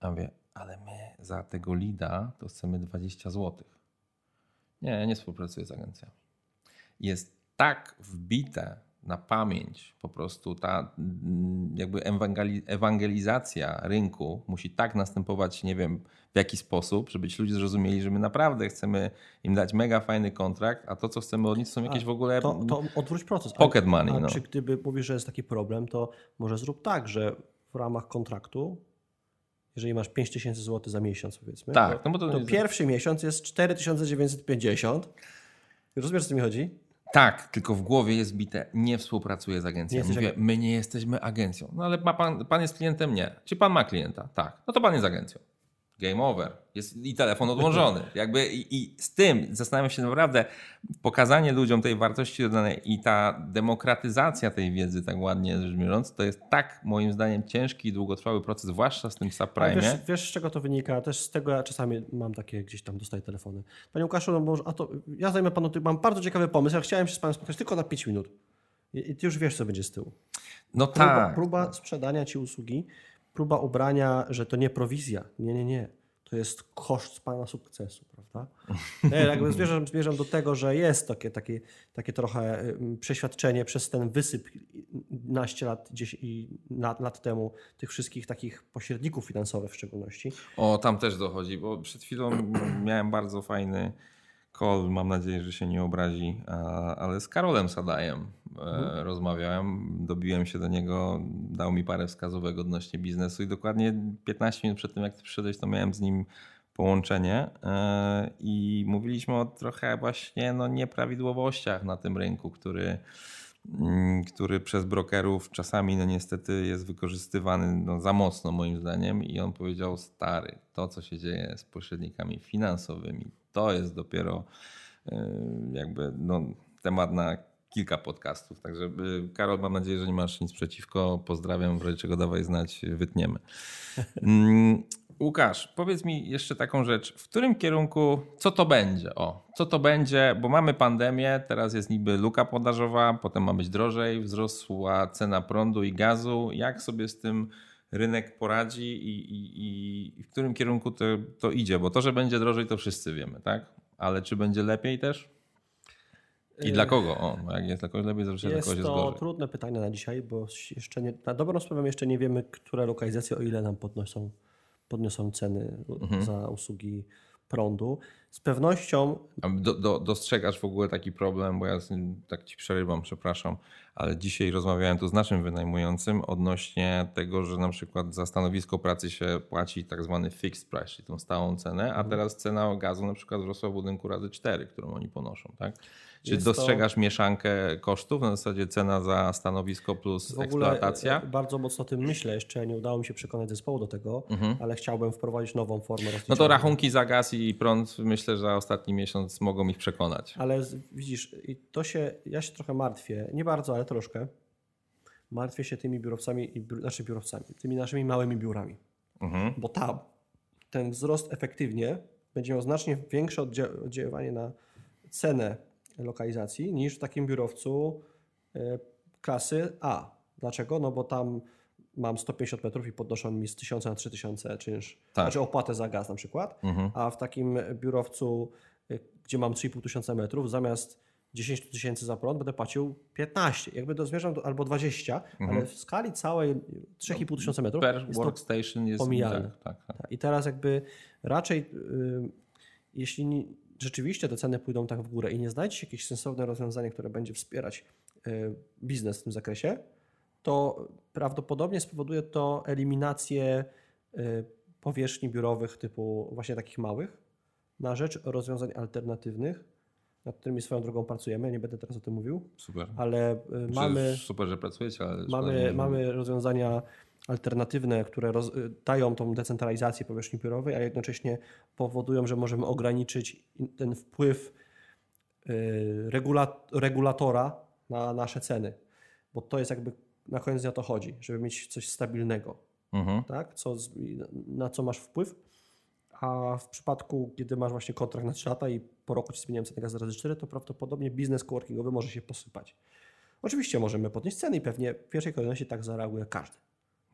A mówię, ale my za tego lida to chcemy 20 zł. Nie, ja nie współpracuję z agencjami jest tak wbite na pamięć. Po prostu ta mm, jakby ewangelizacja rynku musi tak następować, nie wiem w jaki sposób, żeby ci ludzie zrozumieli, że my naprawdę chcemy im dać mega fajny kontrakt, a to, co chcemy od nich, są jakieś w ogóle to, to odwróć proces. pocket money. A, a no. czy gdyby mówisz, że jest taki problem, to może zrób tak, że w ramach kontraktu jeżeli masz 5000 zł za miesiąc, powiedzmy, tak, to, no bo to, to jest... pierwszy miesiąc jest 4950. Rozumiesz, o co mi chodzi? Tak, tylko w głowie jest bite, nie współpracuję z agencją. Nie Mówię, my nie jesteśmy agencją. No ale ma pan, pan jest klientem? Nie. Czy pan ma klienta? Tak. No to pan jest agencją. Game over. Jest i telefon odłożony. Jakby i, i, z tym zastanawiam się naprawdę, pokazanie ludziom tej wartości dodanej i ta demokratyzacja tej wiedzy, tak ładnie rzecz biorąc, to jest tak moim zdaniem ciężki i długotrwały proces, zwłaszcza z tym subprime. Wiesz, wiesz, z czego to wynika? Też z tego ja czasami mam takie gdzieś tam, dostaję telefony. Panie Łukaszu, no może, a to ja zajmę panu, mam bardzo ciekawy pomysł, ja chciałem się z panem spotkać tylko na 5 minut. I, I ty już wiesz, co będzie z tyłu. No próba, tak. Próba sprzedania ci usługi, próba ubrania, że to nie prowizja. Nie, nie, nie to jest koszt pana sukcesu, prawda? Ja jakby zmierzam, zmierzam do tego, że jest takie, takie, takie trochę przeświadczenie przez ten wysyp naście lat, dziesięć lat, lat temu tych wszystkich takich pośredników finansowych w szczególności. O, tam też dochodzi, bo przed chwilą miałem bardzo fajny call, mam nadzieję, że się nie obrazi, ale z Karolem Sadajem e, mhm. rozmawiałem, dobiłem się do niego, dał mi parę wskazówek odnośnie biznesu i dokładnie 15 minut przed tym, jak ty przyszedłeś, to miałem z nim połączenie e, i mówiliśmy o trochę właśnie no, nieprawidłowościach na tym rynku, który który przez brokerów czasami no niestety jest wykorzystywany no, za mocno moim zdaniem i on powiedział stary, to co się dzieje z pośrednikami finansowymi, to jest dopiero y, jakby no, temat na kilka podcastów. Także y, Karol, mam nadzieję, że nie masz nic przeciwko. Pozdrawiam, w razie czego dawaj znać, wytniemy. Łukasz, powiedz mi jeszcze taką rzecz. W którym kierunku, co to będzie? O, co to będzie, bo mamy pandemię, teraz jest niby luka podażowa, potem ma być drożej, wzrosła cena prądu i gazu. Jak sobie z tym rynek poradzi i, i, i w którym kierunku to, to idzie? Bo to, że będzie drożej, to wszyscy wiemy, tak? Ale czy będzie lepiej też? I dla kogo? O, no jak jest dla kogoś lepiej, zawsze jest dla kogoś jest to trudne pytanie na dzisiaj, bo jeszcze nie, na dobrą sprawę jeszcze nie wiemy, które lokalizacje, o ile nam podnoszą, podniosą ceny mhm. za usługi prądu. Z pewnością. Do, do, dostrzegasz w ogóle taki problem, bo ja tak ci przerywam, przepraszam, ale dzisiaj rozmawiałem tu z naszym wynajmującym odnośnie tego, że na przykład za stanowisko pracy się płaci tak zwany fixed price, czyli tą stałą cenę, a mhm. teraz cena gazu na przykład wzrosła w budynku razy 4, którą oni ponoszą. Tak? Czy jest dostrzegasz to... mieszankę kosztów na zasadzie cena za stanowisko plus w eksploatacja? E, bardzo mocno o tym myślę. Jeszcze nie udało mi się przekonać zespołu do tego, mhm. ale chciałbym wprowadzić nową formę rozliczenia. No to rachunki za gaz i prąd myślę, że za ostatni miesiąc mogą ich przekonać. Ale widzisz, to się, ja się trochę martwię, nie bardzo, ale troszkę. Martwię się tymi biurowcami, i znaczy biurowcami, tymi naszymi małymi biurami. Mhm. Bo tam ten wzrost efektywnie będzie miał znacznie większe oddziaływanie na cenę lokalizacji niż w takim biurowcu e, klasy A. Dlaczego? No bo tam mam 150 metrów i podnoszą mi z 1000 na 3000 czynsz, tak. znaczy opłatę za gaz na przykład, mhm. a w takim biurowcu, e, gdzie mam 3,5 tysiąca metrów, zamiast 10 tysięcy za prąd będę płacił 15. Jakby do, zmierzam do, albo 20, mhm. ale w skali całej 3,5 tysiąca metrów per jest workstation jest pomijalne. Tak, tak, tak. I teraz jakby raczej, y, jeśli rzeczywiście te ceny pójdą tak w górę i nie znajdzie się jakieś sensowne rozwiązanie, które będzie wspierać e, biznes w tym zakresie, to prawdopodobnie spowoduje to eliminację e, powierzchni biurowych typu właśnie takich małych na rzecz rozwiązań alternatywnych, nad którymi swoją drogą pracujemy. Nie będę teraz o tym mówił. Super. Ale e, mamy. Super, że pracujecie, ale. Mamy, mamy rozwiązania alternatywne, które roz, dają tą decentralizację powierzchni biurowej, a jednocześnie powodują, że możemy ograniczyć ten wpływ y, regulatora na nasze ceny. Bo to jest jakby na koniec dnia to chodzi, żeby mieć coś stabilnego. Mhm. Tak? Co, na co masz wpływ. A w przypadku, kiedy masz właśnie kontrakt na 3 lata i po roku ci zmieniają cenę gazu razy 4, to prawdopodobnie biznes coworkingowy może się posypać. Oczywiście możemy podnieść ceny i pewnie w pierwszej kolejności tak zareaguje każdy.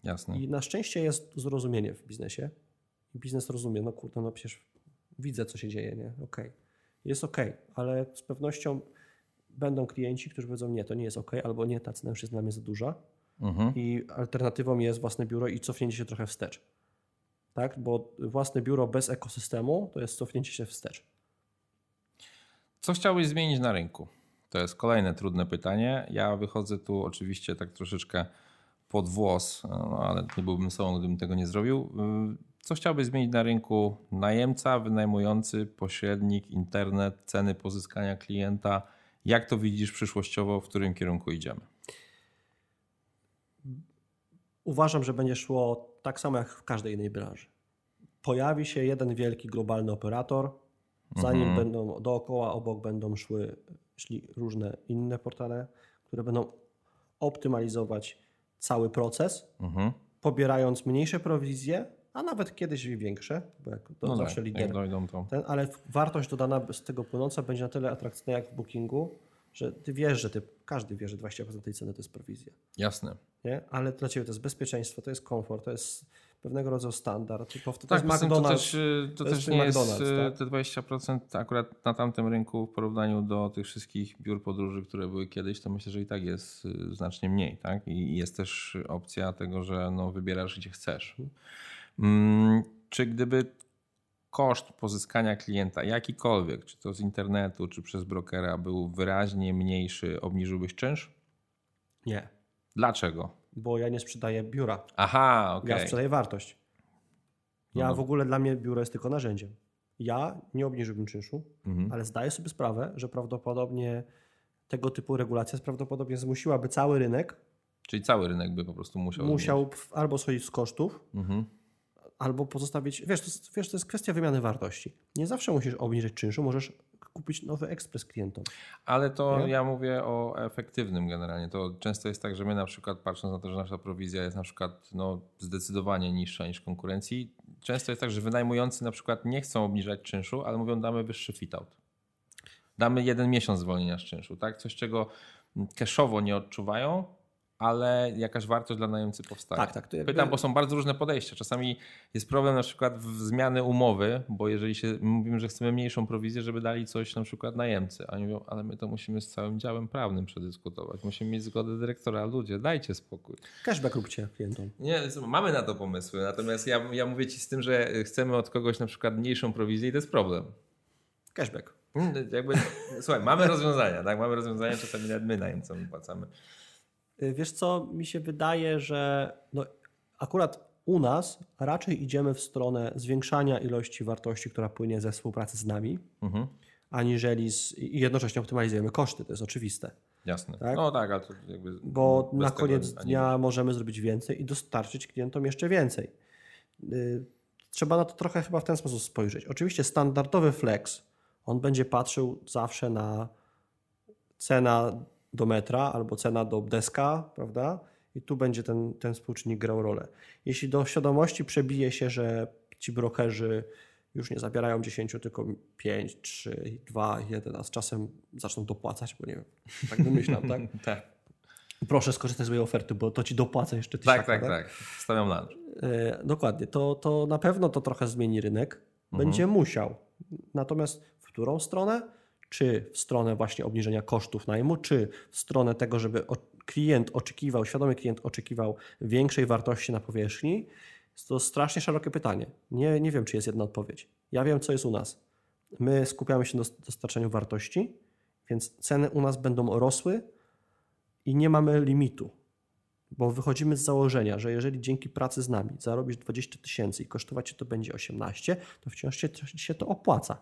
Jasne. I na szczęście jest zrozumienie w biznesie. Biznes rozumie, no kurde, no przecież widzę, co się dzieje, nie? Okej. Okay. Jest okej, okay, ale z pewnością będą klienci, którzy powiedzą nie, to nie jest ok, albo nie, ta cena już jest dla mnie za duża Mhm. i alternatywą jest własne biuro i cofnięcie się trochę wstecz. Tak? Bo własne biuro bez ekosystemu to jest cofnięcie się wstecz. Co chciałbyś zmienić na rynku? To jest kolejne trudne pytanie. Ja wychodzę tu oczywiście tak troszeczkę pod włos, no, ale nie byłbym sobą, gdybym tego nie zrobił. Y, Co chciałbyś zmienić na rynku najemca, wynajmujący, pośrednik, internet, ceny pozyskania klienta? Jak to widzisz przyszłościowo, w którym kierunku idziemy? Uważam, że będzie szło tak samo jak w każdej innej branży. Pojawi się jeden wielki globalny operator, zanim Mhm. będą dookoła, obok będą szły szli różne inne portale, które będą optymalizować cały proces, Mhm. pobierając mniejsze prowizje, a nawet kiedyś większe, bo jak to No zawsze tak, lider ten, ale wartość dodana z tego płynąca będzie na tyle atrakcyjna jak w bookingu, że ty wiesz, że ty, każdy wie, że 20% tej ceny to jest prowizja. Jasne. Nie? Ale dla ciebie to jest bezpieczeństwo, to jest komfort, to jest pewnego rodzaju standard. To, to Tak, jest poza tym to McDonald's. też, y, to to jest też nie jest McDonald's, y, tak? te 20% akurat na tamtym rynku w porównaniu do tych wszystkich biur podróży, które były kiedyś, to myślę, że i tak jest y, znacznie mniej. Tak? I jest też opcja tego, że no, wybierasz gdzie chcesz. Mm, Czy gdyby koszt pozyskania klienta, jakikolwiek, czy to z internetu, czy przez brokera, był wyraźnie mniejszy, obniżyłbyś czynsz? Nie, Dlaczego? bo ja nie sprzedaję biura, Aha, okej. ja sprzedaję wartość. Ja No w ogóle dla mnie biuro jest tylko narzędziem. Ja nie obniżyłbym czynszu, Mhm. ale zdaję sobie sprawę, że prawdopodobnie tego typu regulacja prawdopodobnie zmusiłaby cały rynek, Czyli cały rynek by po prostu musiał. musiał albo schodzić z kosztów, Mhm. Albo pozostawić. Wiesz to, jest, wiesz, to jest kwestia wymiany wartości. Nie zawsze musisz obniżyć czynszu, możesz kupić nowy ekspres klientom. Ale to Nie? ja mówię o efektywnym generalnie. To często jest tak, że my na przykład patrząc na to, że nasza prowizja jest na przykład no, zdecydowanie niższa niż konkurencji, często jest tak, że wynajmujący na przykład nie chcą obniżać czynszu, ale mówią damy wyższy fit-out. Damy jeden miesiąc zwolnienia z czynszu, tak? Coś, czego cashowo nie odczuwają, ale jakaś wartość dla najemcy powstaje. Tak, tak, jakby- Pytam, bo są bardzo różne podejścia. Czasami jest problem na przykład w zmiany umowy, bo jeżeli się mówimy, że chcemy mniejszą prowizję, żeby dali coś na przykład najemcy, a oni mówią, ale my to musimy z całym działem prawnym przedyskutować, musimy mieć zgodę dyrektora, ludzie, dajcie spokój. Cashback róbcie klientom. Nie, mamy na to pomysły, natomiast ja, ja mówię ci z tym, że chcemy od kogoś na przykład mniejszą prowizję i to jest problem. Cashback. Mm, Jakby, słuchaj, mamy rozwiązania, tak? Mamy rozwiązania, czasami nawet my najemcom płacamy. Y, Wiesz co, mi się wydaje, że no, akurat u nas raczej idziemy w stronę zwiększania ilości wartości, która płynie ze współpracy z nami, Mhm. aniżeli z, i jednocześnie optymalizujemy koszty, to jest oczywiste. Jasne. Tak? No tak, ale to jakby. Bo na koniec dnia możemy zrobić więcej i dostarczyć klientom jeszcze więcej. Y, Trzeba na to trochę chyba w ten sposób spojrzeć. Oczywiście standardowy flex, on będzie patrzył zawsze na cena do metra albo cena do deska, prawda? I tu będzie ten, ten współczynnik grał rolę. Jeśli do świadomości przebije się, że ci brokerzy już nie zabierają 10, tylko 5, 3, 2, 1, a z czasem zaczną dopłacać, bo nie wiem, tak wymyślam, tak? Tak, Proszę skorzystać z mojej oferty, bo to ci dopłacę jeszcze tak, tysiaka, tak, tak. Stawiam lunch. E, Dokładnie, to, to na pewno to trochę zmieni rynek. Będzie musiał. Natomiast w którą stronę? Czy w stronę właśnie obniżenia kosztów najmu, czy w stronę tego, żeby klient oczekiwał, świadomy klient oczekiwał większej wartości na powierzchni? To strasznie szerokie pytanie. Nie, nie wiem, czy jest jedna odpowiedź. Ja wiem, co jest u nas. My skupiamy się na dos- dostarczaniu wartości, więc ceny u nas będą rosły i nie mamy limitu. Bo wychodzimy z założenia, że jeżeli dzięki pracy z nami zarobisz 20 tysięcy i kosztować cię to będzie 18, to wciąż się, się to opłaca.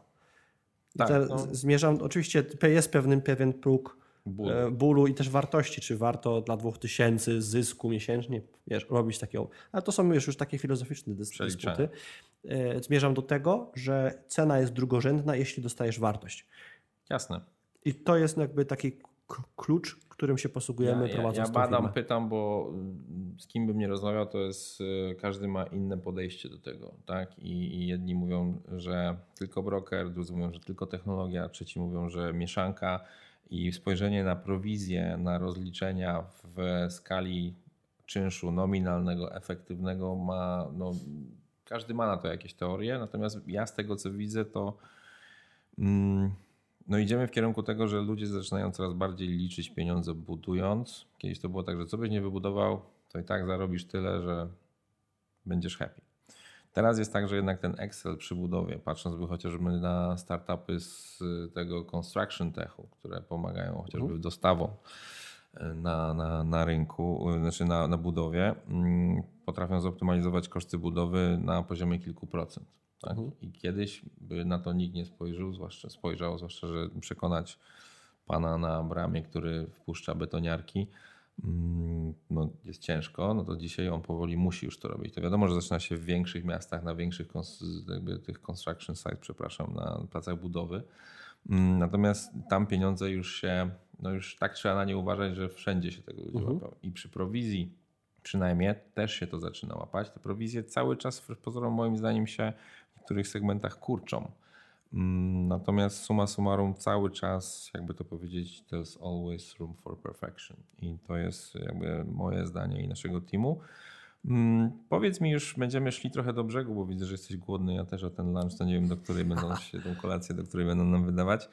Tak, no. Zmierzam, oczywiście jest pewien, pewien próg Ból. e, bólu i też wartości, czy warto dla 2000 zysku miesięcznie wiesz, robić takiego, ale to są już, już takie filozoficzne dys- Przeliczenia. dysputy. E, Zmierzam do tego, że cena jest drugorzędna, jeśli dostajesz wartość. Jasne. I to jest jakby taki klucz, którym się posługujemy Ja, ja, prowadząc ja tą badam, firmę. pytam, bo mm, z kim bym nie rozmawiał, to jest y, każdy ma inne podejście do tego, tak? I, I jedni mówią, że tylko broker, drudzy mówią, że tylko technologia, trzeci mówią, że mieszanka i spojrzenie na prowizję, na rozliczenia w skali czynszu nominalnego, efektywnego ma, no, każdy ma na to jakieś teorie, natomiast ja z tego co widzę, to mm, no idziemy w kierunku tego, że ludzie zaczynają coraz bardziej liczyć pieniądze budując. Kiedyś to było tak, że co byś nie wybudował, to i tak zarobisz tyle, że będziesz happy. Teraz jest tak, że jednak ten Excel przy budowie, patrząc by chociażby na startupy z tego construction techu, które pomagają chociażby w dostawą e, na, na, na rynku, e, znaczy na, na budowie, mm, potrafią zoptymalizować koszty budowy na poziomie kilku procent. Tak? Mhm. I kiedyś by na to nikt nie spojrzał, zwłaszcza spojrzał, zwłaszcza, że przekonać pana na bramie, który wpuszcza betoniarki, mm, no, jest ciężko, no to dzisiaj on powoli musi już to robić. To wiadomo, że zaczyna się w większych miastach, na większych jakby tych construction sites, przepraszam, na placach budowy. Mm, natomiast tam pieniądze już się, no już tak trzeba na nie uważać, że wszędzie się tego ludzie mhm. I przy prowizji przynajmniej też się to zaczyna łapać. Te prowizje cały czas, w pozorom moim zdaniem się w niektórych segmentach kurczą. Mm, natomiast suma summarum cały czas, jakby to powiedzieć, there's always room for perfection. I to jest jakby moje zdanie i naszego teamu. Mm, powiedz mi już, będziemy szli trochę do brzegu, bo widzę, że jesteś głodny. Ja też o ten lunch, to nie wiem, do której będą się, tą kolację, do której będą nam wydawać.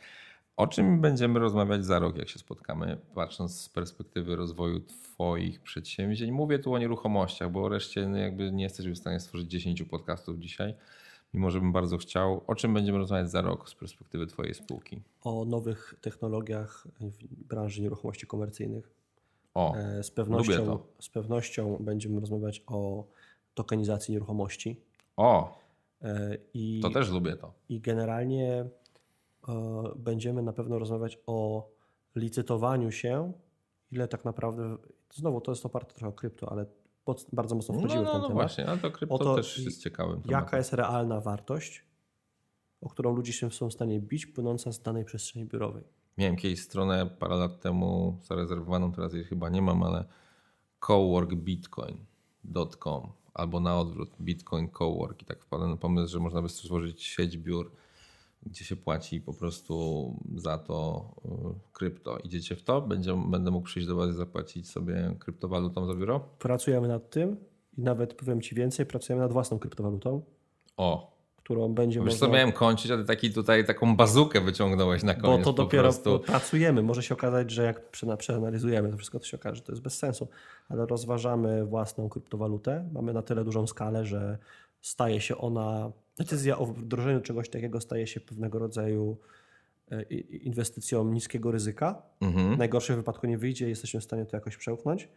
O czym będziemy rozmawiać za rok, jak się spotkamy, patrząc z perspektywy rozwoju Twoich przedsięwzięć? Mówię tu o nieruchomościach, bo o reszcie no jakby nie jesteśmy w stanie stworzyć 10 podcastów dzisiaj, mimo że bym bardzo chciał. O czym będziemy rozmawiać za rok z perspektywy Twojej spółki? O nowych technologiach w branży nieruchomości komercyjnych. O, e, z pewnością, z pewnością będziemy rozmawiać o tokenizacji nieruchomości. O, e, i, to też lubię to. I generalnie E, będziemy na pewno rozmawiać o licytowaniu się, ile tak naprawdę, znowu to jest oparte trochę o krypto, ale bardzo mocno wchodzimy no, no, w ten no temat. właśnie, ale to krypto to, też jest ciekawym Jaka tematem. jest realna wartość, o którą ludzie się są w stanie bić, płynąca z danej przestrzeni biurowej. Miałem kiedyś stronę parę lat temu zarezerwowaną, teraz jej chyba nie mam, ale coworkbitcoin.com albo na odwrót Bitcoin Cowork i tak wpadłem na pomysł, że można by stworzyć sieć biur gdzie się płaci po prostu za to y, krypto. Idziecie w to? Będzie, będę mógł przyjść do Was i zapłacić sobie kryptowalutą za biuro? Pracujemy nad tym i nawet powiem Ci więcej, pracujemy nad własną kryptowalutą. O, którą będzie Wiesz można... co, miałem kończyć, ale taki tutaj taką bazukę wyciągnąłeś na koniec Bo to dopiero prostu. pracujemy. Może się okazać, że jak przeanalizujemy to wszystko, to się okaże, że to jest bez sensu. Ale rozważamy własną kryptowalutę. Mamy na tyle dużą skalę, że staje się ona decyzja o wdrożeniu czegoś takiego staje się pewnego rodzaju e, inwestycją niskiego ryzyka. Mhm. W najgorszym wypadku nie wyjdzie, jesteśmy w stanie to jakoś przełknąć.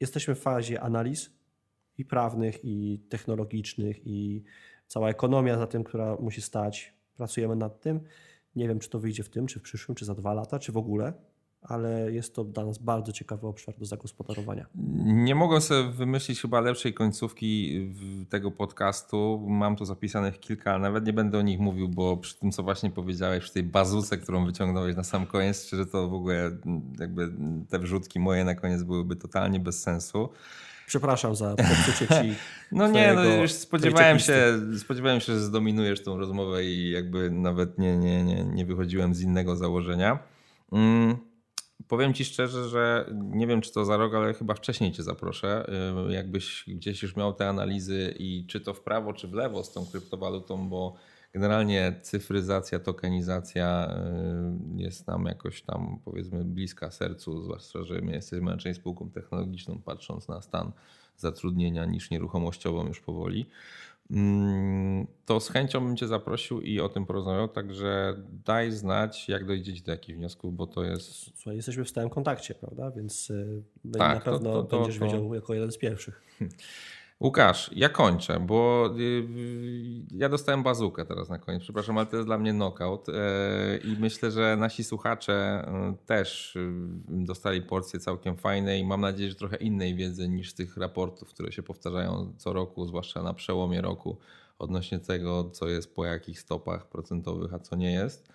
Jesteśmy w fazie analiz i prawnych, i technologicznych, i cała ekonomia za tym, która musi stać. Pracujemy nad tym. Nie wiem, czy to wyjdzie w tym, czy w przyszłym, czy za dwa lata, czy w ogóle ale jest to dla nas bardzo ciekawy obszar do zagospodarowania. Nie mogę sobie wymyślić chyba lepszej końcówki tego podcastu. Mam tu zapisanych kilka, ale nawet nie będę o nich mówił, bo przy tym, co właśnie powiedziałeś, przy tej bazuce, którą wyciągnąłeś na sam koniec, szczerze to w ogóle jakby te wrzutki moje na koniec byłyby totalnie bez sensu. Przepraszam za popsucie ci. No nie, no już spodziewałem się, spodziewałem się, że zdominujesz tą rozmowę i jakby nawet nie, nie, nie, nie wychodziłem z innego założenia. Mm. Powiem Ci szczerze, że nie wiem, czy to za rok, ale chyba wcześniej Cię zaproszę. Y, jakbyś gdzieś już miał te analizy i czy to w prawo, czy w lewo z tą kryptowalutą, bo generalnie cyfryzacja, tokenizacja y, jest nam jakoś tam powiedzmy bliska sercu, zwłaszcza, że my jesteśmy raczej spółką technologiczną, patrząc na stan zatrudnienia niż nieruchomościową już powoli. Mm, to z chęcią bym Cię zaprosił i o tym porozmawiał, także daj znać, jak dojdziecie do jakich wniosków, bo to jest... Słuchaj, jesteśmy w stałym kontakcie, prawda? Więc y, tak, na pewno to, to, to, będziesz wiedział jako jeden z pierwszych. Łukasz, ja kończę, bo y, ja dostałem bazukę teraz na koniec. Przepraszam, ale to jest dla mnie knockout. Y, I myślę, że nasi słuchacze y, też dostali porcję całkiem fajnej. Mam nadzieję, że trochę innej wiedzy niż tych raportów, które się powtarzają co roku, zwłaszcza na przełomie roku, odnośnie tego, co jest po jakich stopach procentowych, a co nie jest.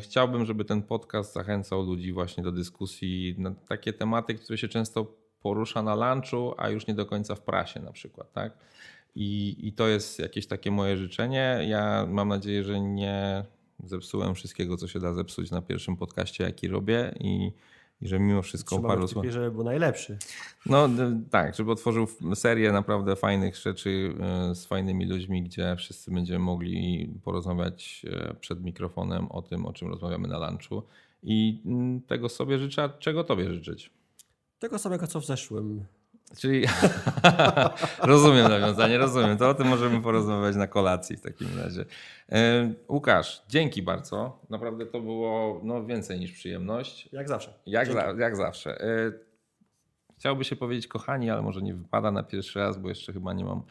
Chciałbym, żeby ten podcast zachęcał ludzi właśnie do dyskusji na takie tematy, które się często porusza na lunchu, a już nie do końca w prasie na przykład, tak? I, I to jest jakieś takie moje życzenie. Ja mam nadzieję, że nie zepsułem wszystkiego, co się da zepsuć na pierwszym podcaście, jaki robię i i że mimo wszystko Trzeba paru słów. żeby był najlepszy. No tak, żeby otworzył serię naprawdę fajnych rzeczy e, z fajnymi ludźmi, gdzie wszyscy będziemy mogli porozmawiać e, przed mikrofonem o tym, o czym rozmawiamy na lunchu. I mm, tego sobie życzę, czego tobie życzyć? Tego samego, co w zeszłym. Czyli rozumiem nawiązanie, rozumiem. To o tym możemy porozmawiać na kolacji w takim razie. E, Łukasz, dzięki bardzo. Naprawdę to było no, więcej niż przyjemność. Jak zawsze. Jak, za, jak zawsze. E, Chciałby się powiedzieć kochani, ale może nie wypada na pierwszy raz, bo jeszcze chyba nie mam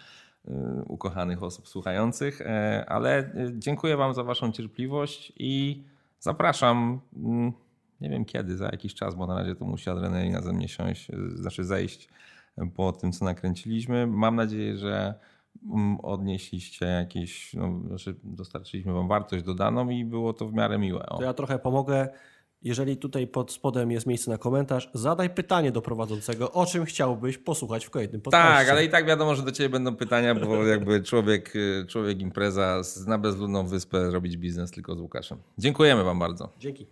e, ukochanych osób słuchających. E, Ale e, dziękuję Wam za Waszą cierpliwość i zapraszam. mm, Nie wiem kiedy, za jakiś czas, bo na razie to musi adrenalina ze mnie siąść, e, znaczy zejść po tym, co nakręciliśmy. Mam nadzieję, że mm, odnieśliście jakieś, no, znaczy dostarczyliśmy Wam wartość dodaną i było to w miarę miłe. O. To ja trochę pomogę. Jeżeli tutaj pod spodem jest miejsce na komentarz, zadaj pytanie do prowadzącego, o czym chciałbyś posłuchać w kolejnym podcaście. Tak, ale i tak wiadomo, że do ciebie będą pytania, bo jakby człowiek, y, człowiek impreza zna bezludną wyspę robić biznes tylko z Łukaszem. Dziękujemy wam bardzo. Dzięki.